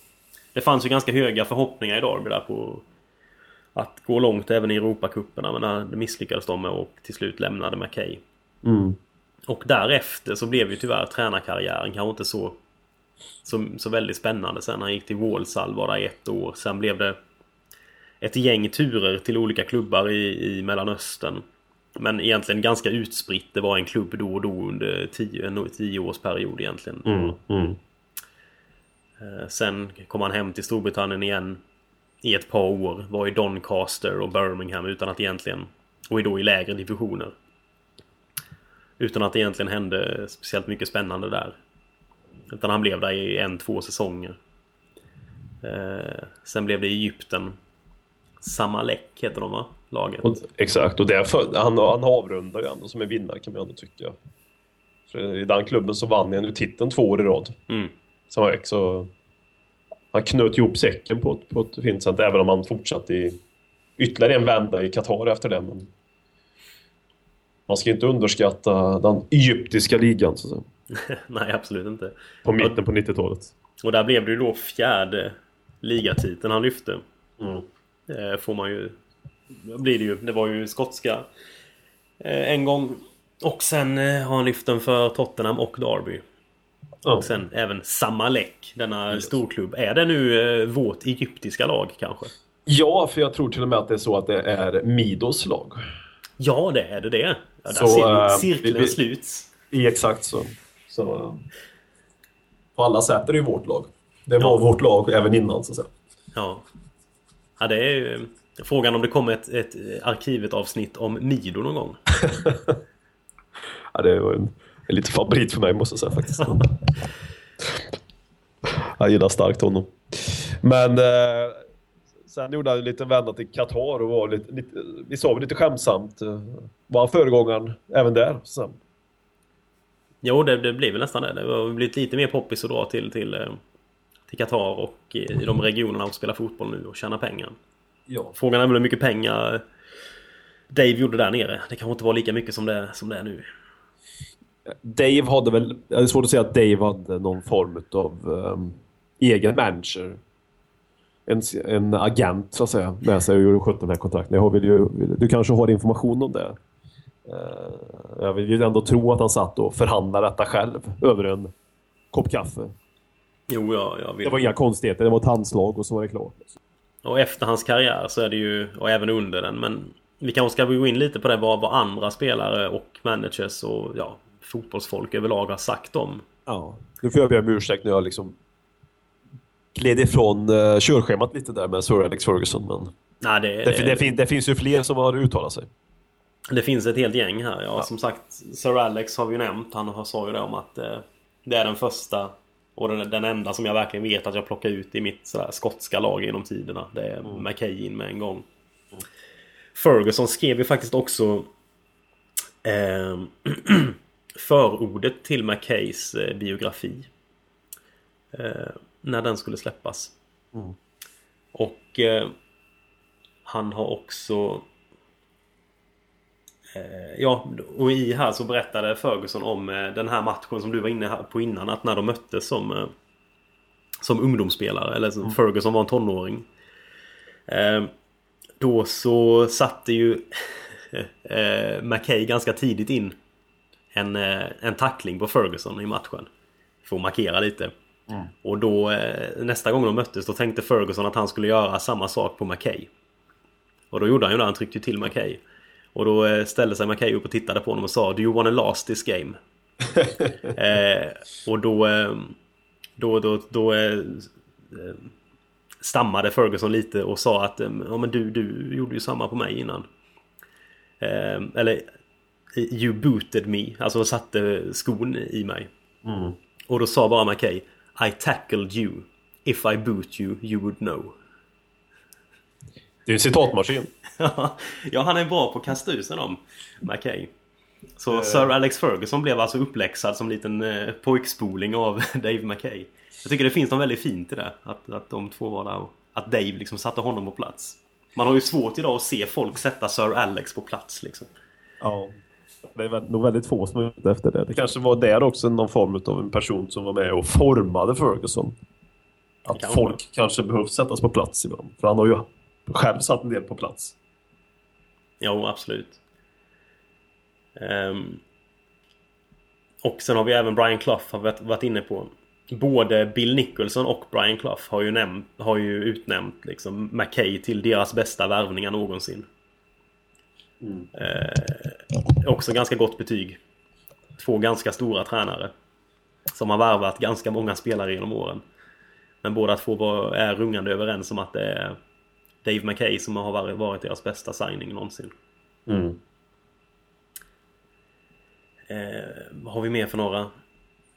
det fanns ju ganska höga förhoppningar i Derby där på att gå långt även i Europacuperna men det misslyckades de med och till slut lämnade McKay. Och därefter så blev ju tyvärr tränarkarriären kanske inte så, så, så väldigt spännande sen. Han gick till Walsall i ett år. Sen blev det ett gäng turer till olika klubbar i, i Mellanöstern. Men egentligen ganska utspritt. Det var en klubb då och då under tio, en tioårsperiod egentligen. Eh, Sen kom han hem till Storbritannien igen i ett par år. Var i Doncaster och Birmingham utan att egentligen... Och då i lägre divisioner. Utan att det egentligen hände speciellt mycket spännande där. Utan han blev där i en, två säsonger. Eh, sen blev det Egypten. Samalek heter de va? Laget. Exakt, och därför, han, han avrundar ju ändå som en vinnare kan man ändå tycka. För I den klubben så vann han ju titeln två år i rad. Mm. Samek, så han knöt ihop säcken på ett, på ett fint sätt, även om han fortsatte i ytterligare en vända i Qatar efter det. Men man ska inte underskatta den egyptiska ligan så att säga, Nej, absolut inte. på mitten på 90-talet. Och där blev det ju då fjärde ligatiteln han lyfte. Mm. Eh, får man ju... Blir det ju. Det var ju skotska eh, en gång. Och sen eh, har han lyft den för Tottenham och Derby. Ja. Och sen även Samalek, denna storklubb. Är det nu eh, vårt egyptiska lag kanske? Ja, för jag tror till och med att det är så att det är Midos lag. Ja, det är det det. Ja, där Så, ser eh, cirkeln vi- vi- sluts. Exakt så. så på alla sätt är det ju vårt lag. Det var Ja. vårt lag även innan så att säga. Ja. Ja, det är ju... Frågan om det kommer ett, ett arkivet avsnitt om Mido någon gång. Ja, det var en, en liten favorit för mig måste jag säga faktiskt. jag gillar starkt honom. Men eh, sen gjorde han en liten vända till Qatar och var lite, lite vi sa väl lite skämtsamt, eh, var han föregångaren även där? Så, Jo, det, det blir väl nästan det. Det har blivit lite mer poppis att dra till, till, eh, till Qatar och i i de regionerna och spela fotboll nu och tjäna pengar. ja. Frågan är väl hur mycket pengar Dave gjorde där nere. Det kanske inte var lika mycket som det, som det är nu. Dave hade väl... Det är svårt att säga att Dave hade någon form av um, egen manager. En, en agent så att säga med sig och skötte den här kontakten. Jag vill ju, du kanske har information om det? Eh, jag vill ju ändå tro att han satt och förhandlade detta själv över en kopp kaffe. Jo, ja, jag vill. Det var inga konstigheter, det var ett handslag och så var det klart. Och efter hans karriär så är det ju, och även under den, men vi kanske ska gå in lite på det vad, vad andra spelare och managers och ja, fotbollsfolk överlag har sagt om. Ja. Nu får jag be om ursäkt när jag liksom gled ifrån uh, körschemat lite där med Sir Alex Ferguson. Men Nej, det, det, det, det, fin, det finns ju fler som har uttalat sig. Det finns ett helt gäng här. Ja, Som sagt, Sir Alex har vi ju nämnt. Han har sa ju det om att eh, det är den första och den, den enda som jag verkligen vet att jag plockar ut i mitt sådär, skotska lag genom tiderna. Det är mm. McKay in med en gång. Mm. Ferguson skrev ju faktiskt också eh, förordet till McKays eh, biografi. Eh, när den skulle släppas. Mm. Och eh, han har också Eh, ja, och i här så berättade Ferguson om eh, den här matchen som du var inne på innan. Att när de möttes som, eh, som ungdomsspelare, eller som mm. Ferguson var en tonåring. Då så satte ju McKay ganska tidigt in en, en tackling på Ferguson i matchen. För att markera lite. Mm. Och då nästa gång de möttes då tänkte Ferguson att han skulle göra samma sak på McKay. Och då gjorde han ju det, han tryckte till McKay. Och då eh, ställde sig Mackay upp och tittade på honom och sa Do you wanna last this game? eh, och då... Eh, då, då, då eh, stammade Ferguson lite och sa att ja, men du, du gjorde ju samma på mig innan. Eh, eller You booted me, alltså satte skon i mig. Mm. Och då sa bara Mackay I tackled you. If I boot you, you would know. Det är en citatmaskin. ja, han är bra på att kasta ur sig dem, McKay. Så uh. Sir Alex Ferguson blev alltså uppläxad som liten eh, pojkspoling av Dave McKay. Jag tycker det finns något väldigt fint i det. Att, att de två var där och att Dave liksom satte honom på plats. Man har ju svårt idag att se folk sätta Sir Alex på plats liksom. Ja. Det är nog väldigt få som har gjort efter det. Det kanske var där också någon form av en person som var med och formade Ferguson. Att folk kanske behövs sättas på plats ibland. För han har ju själv satt en del på plats. Jo, absolut. Um, och sen har vi även Brian Clough har varit inne på. Både Bill Nicholson och Brian Clough har ju, nämnt, har ju utnämnt liksom McKay till deras bästa värvningar någonsin. Mm. Eh, också ganska gott betyg. Två ganska stora tränare. Som har värvat ganska många spelare genom åren. Men båda två var, är rungande överens om att det är Dave McKay som har varit deras bästa signing någonsin. Mm. Eh, vad har vi mer för några?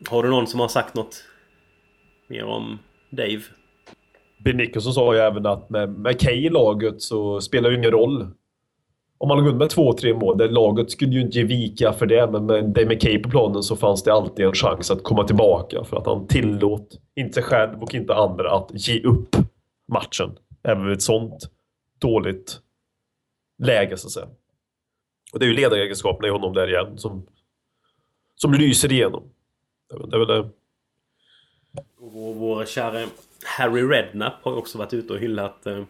Har du någon som har sagt något mer om Dave? Ben Nicholson sa ju även att med McKay i laget så spelar det ingen roll om man låg under med två, tre mål. Det laget skulle ju inte ge vika för det, men med Dave McKay på planen så fanns det alltid en chans att komma tillbaka för att han tillåt, inte sig själv och inte andra, att ge upp matchen. Även vid ett sånt dåligt läge så att säga. Och det är ju ledaregenskaperna i honom där igen som, som lyser igenom. Det är väl det. Vår, vår käre Harry Redknapp har också varit ute och hyllat eh,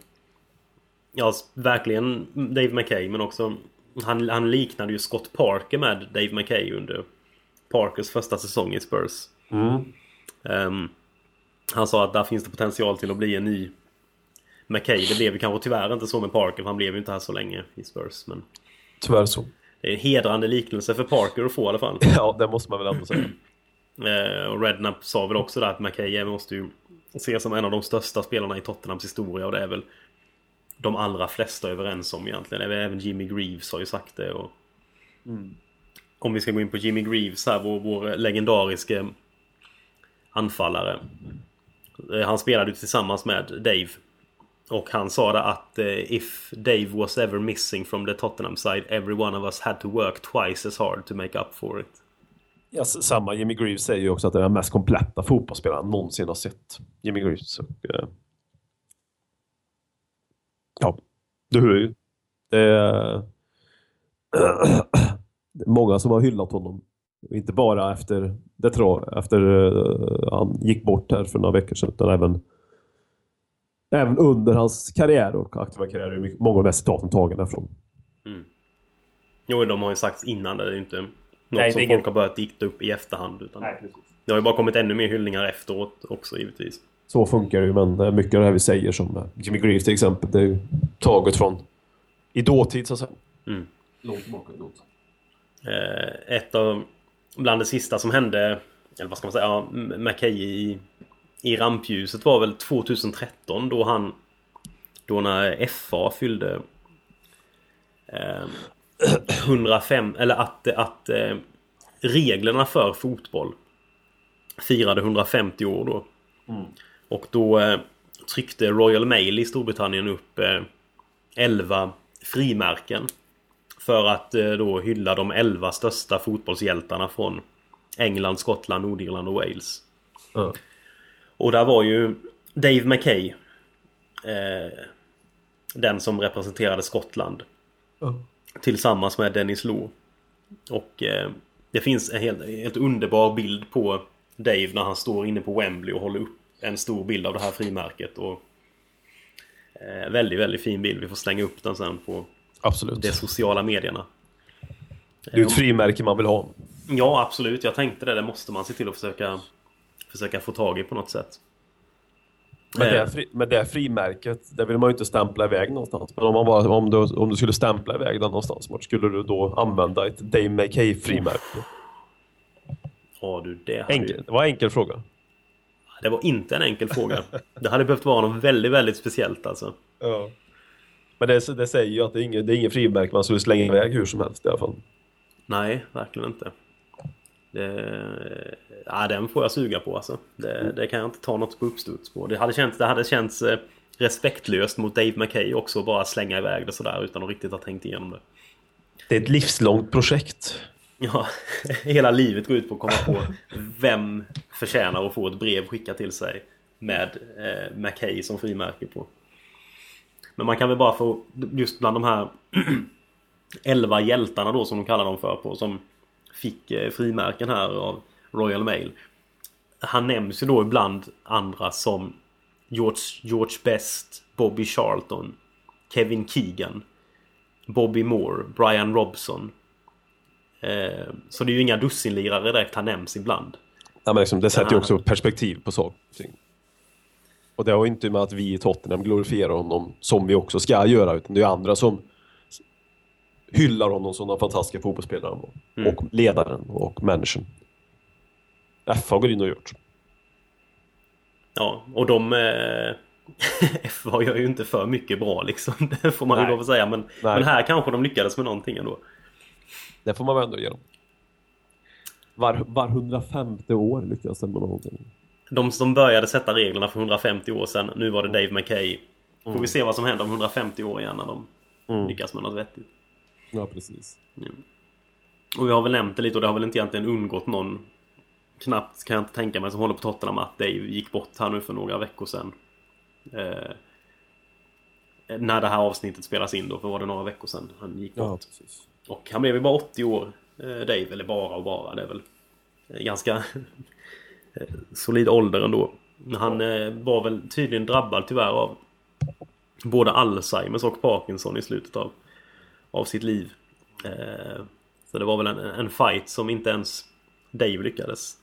Ja, verkligen Dave McKay men också han, han liknade ju Scott Parker med Dave McKay under Parkers första säsong i Spurs. Mm. Um, han sa att där finns det potential till att bli en ny McKay. Det blev ju kanske tyvärr inte så med Parker för han blev ju inte här så länge i Spurs. Men... Tyvärr så. Det är en hedrande liknelse för Parker att få i alla fall. Ja, det måste man väl ändå säga. Eh, och Redknapp sa väl också där att McKay måste ju ses som en av de största spelarna i Tottenhams historia och det är väl de allra flesta överens om egentligen. Även Jimmy Greaves har ju sagt det. Och... Mm. Om vi ska gå in på Jimmy Greaves här, vår, vår legendariske anfallare. Eh, han spelade tillsammans med Dave och han sa det att uh, if Dave was ever missing from the Tottenham side every one of us had to work twice as hard to make up for it. Ja, samma. Jimmy Greaves säger ju också att det är den mest kompletta fotbollsspelaren någonsin har sett. Jimmy Greaves. Och, uh, ja, du hör ju. Det är, det är många som har hyllat honom. Inte bara efter, det tror, efter uh, han gick bort här för några veckor sedan, utan även även under hans karriär och aktiva karriär är många av de här citaten tagna från. Mm. Jo, de har ju sagts innan. Det är inte något Nej, som folk ingen... har börjat dikta upp i efterhand. Utan Nej, det har ju bara kommit ännu mer hyllningar efteråt också givetvis. Så funkar det ju, men mycket av det här vi säger som Jimmy Greaves till exempel, det är ju taget från i dåtid så att säga. Mm. Långt tillbaka i dåtid. Eh, ett av, bland det sista som hände, eller vad ska man säga, ja, McKay i i rampljuset var väl 2013 då han... Då när FA fyllde... Eh, 105... Eller att, att eh, reglerna för fotboll firade 150 år då. Och då eh, tryckte Royal Mail i Storbritannien upp eh, 11 frimärken. För att eh, då hylla de 11 största fotbollshjältarna från England, Skottland, Nordirland och Wales. Ja. Och där var ju Dave Mackay eh, Den som representerade Skottland. Tillsammans med Dennis Law. Och eh, det finns en helt, helt underbar bild på Dave när han står inne på Wembley och håller upp en stor bild av det här frimärket. Och, eh, väldigt, väldigt fin bild. Vi får slänga upp den sen på Absolut. de sociala medierna. Det är ett frimärke man vill ha. Ja, absolut. Jag tänkte det. Det måste man se till att försöka, försöka få tag i på något sätt. Men Eh. det, fri, men det frimärket, det vill man ju inte stämpla iväg någonstans. Men om, man bara, om, du, om du skulle stämpla iväg den någonstans, vart skulle du då använda ett Dave McKay-frimärke? Ja du, det Enkel, det var en enkel fråga. Det var inte en enkel fråga. Det hade behövt vara något väldigt, väldigt speciellt alltså. Ja. Men det, det säger ju att det är inget, det är frimärke man skulle slänga iväg hur som helst i alla fall. Nej, verkligen inte. Det... Ja, den får jag suga på alltså. Det, det kan jag inte ta något på uppstuds på. Det hade känts, det hade känts eh, respektlöst mot Dave McKay också att bara slänga iväg det sådär utan att riktigt ha tänkt igenom det. Det är ett livslångt projekt. Ja, hela livet går ut på att komma på vem förtjänar att få ett brev skickat till sig med eh, Mackay som frimärke på. Men man kan väl bara få just bland de här 11 hjältarna då som de kallar dem för på som fick eh, frimärken här av Royal Mail. Han nämns ju då ibland andra som George, George Best, Bobby Charlton, Kevin Keegan, Bobby Moore, Brian Robson, så det är ju inga dussinlirare direkt han nämns ibland. Ja, men liksom, det sätter ju också perspektiv på saker och det har ju inte med att vi i Tottenham glorifierar honom som vi också ska göra, utan det är andra som hyllar honom som den fantastiska fotbollsspelaren. Mm. Och ledaren och människan. FA går in och gjort. Ja, och de... Eh, FA gör ju inte för mycket bra liksom. Det får man ju Nej. lov att säga. Men, Nej. men här kanske de lyckades med någonting ändå. Det får man väl ändå ge dem. Var, var 150 år lyckas de med någonting. De som började sätta reglerna för 150 år sedan. Nu var det Dave McKay. Får vi se vad som händer om 150 år igen när de Mm. lyckas med något vettigt. Ja, precis. Och vi har väl nämnt det lite och det har väl inte egentligen undgått någon Knappt kan jag inte tänka mig som håller på Tottenham att Dave gick bort här nu för några veckor sedan. Eh, när det här avsnittet spelas in då, för var det några veckor sedan han gick bort. Ja, precis. Och han blev ju bara 80 år, eh, Dave. Eller bara och bara, det är väl eh, ganska eh, solid ålder ändå. Han var väl tydligen drabbad tyvärr av både Alzheimers och Parkinson i slutet av, av sitt liv. Så det var väl en, en fight som inte ens Dave lyckades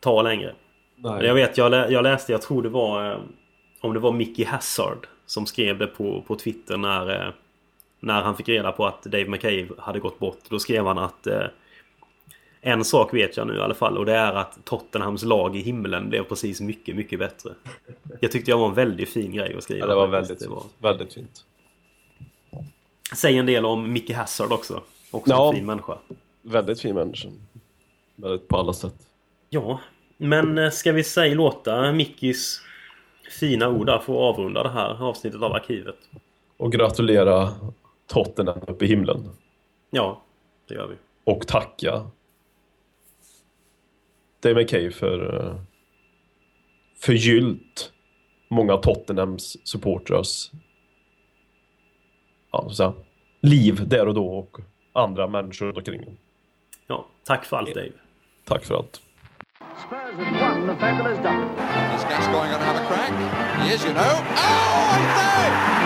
ta längre. Nej. Jag vet, jag, lä jag läste, jag tror det var Om det var Mickey Hazard Som skrev det på, på Twitter när När han fick reda på att Dave McCabe hade gått bort Då skrev han att eh, En sak vet jag nu i alla fall och det är att Tottenhams lag i himlen blev precis mycket, mycket bättre Jag tyckte jag var en väldigt fin grej att skriva Ja, det var väldigt, Det var- väldigt fint. Säg en del om Mickey Hazard också Också Ja. en fin människa Väldigt fin människa. Väldigt på alla sätt. Ja, men eh, ska vi säga låta Mickis fina ord där få avrunda det här avsnittet av Arkivet? Och gratulera Tottenham uppe i himlen. Ja, det gör vi. Och tacka Dave McKay för eh, förgyllt många Tottenhams supportrars ja, säga, liv där och då och andra människor runt omkring. Ja, tack för allt Dave. Tack för allt. Spurs have won the fabulous double. Is Gascoigne going to have a crack? He is, you know. Oh, I say!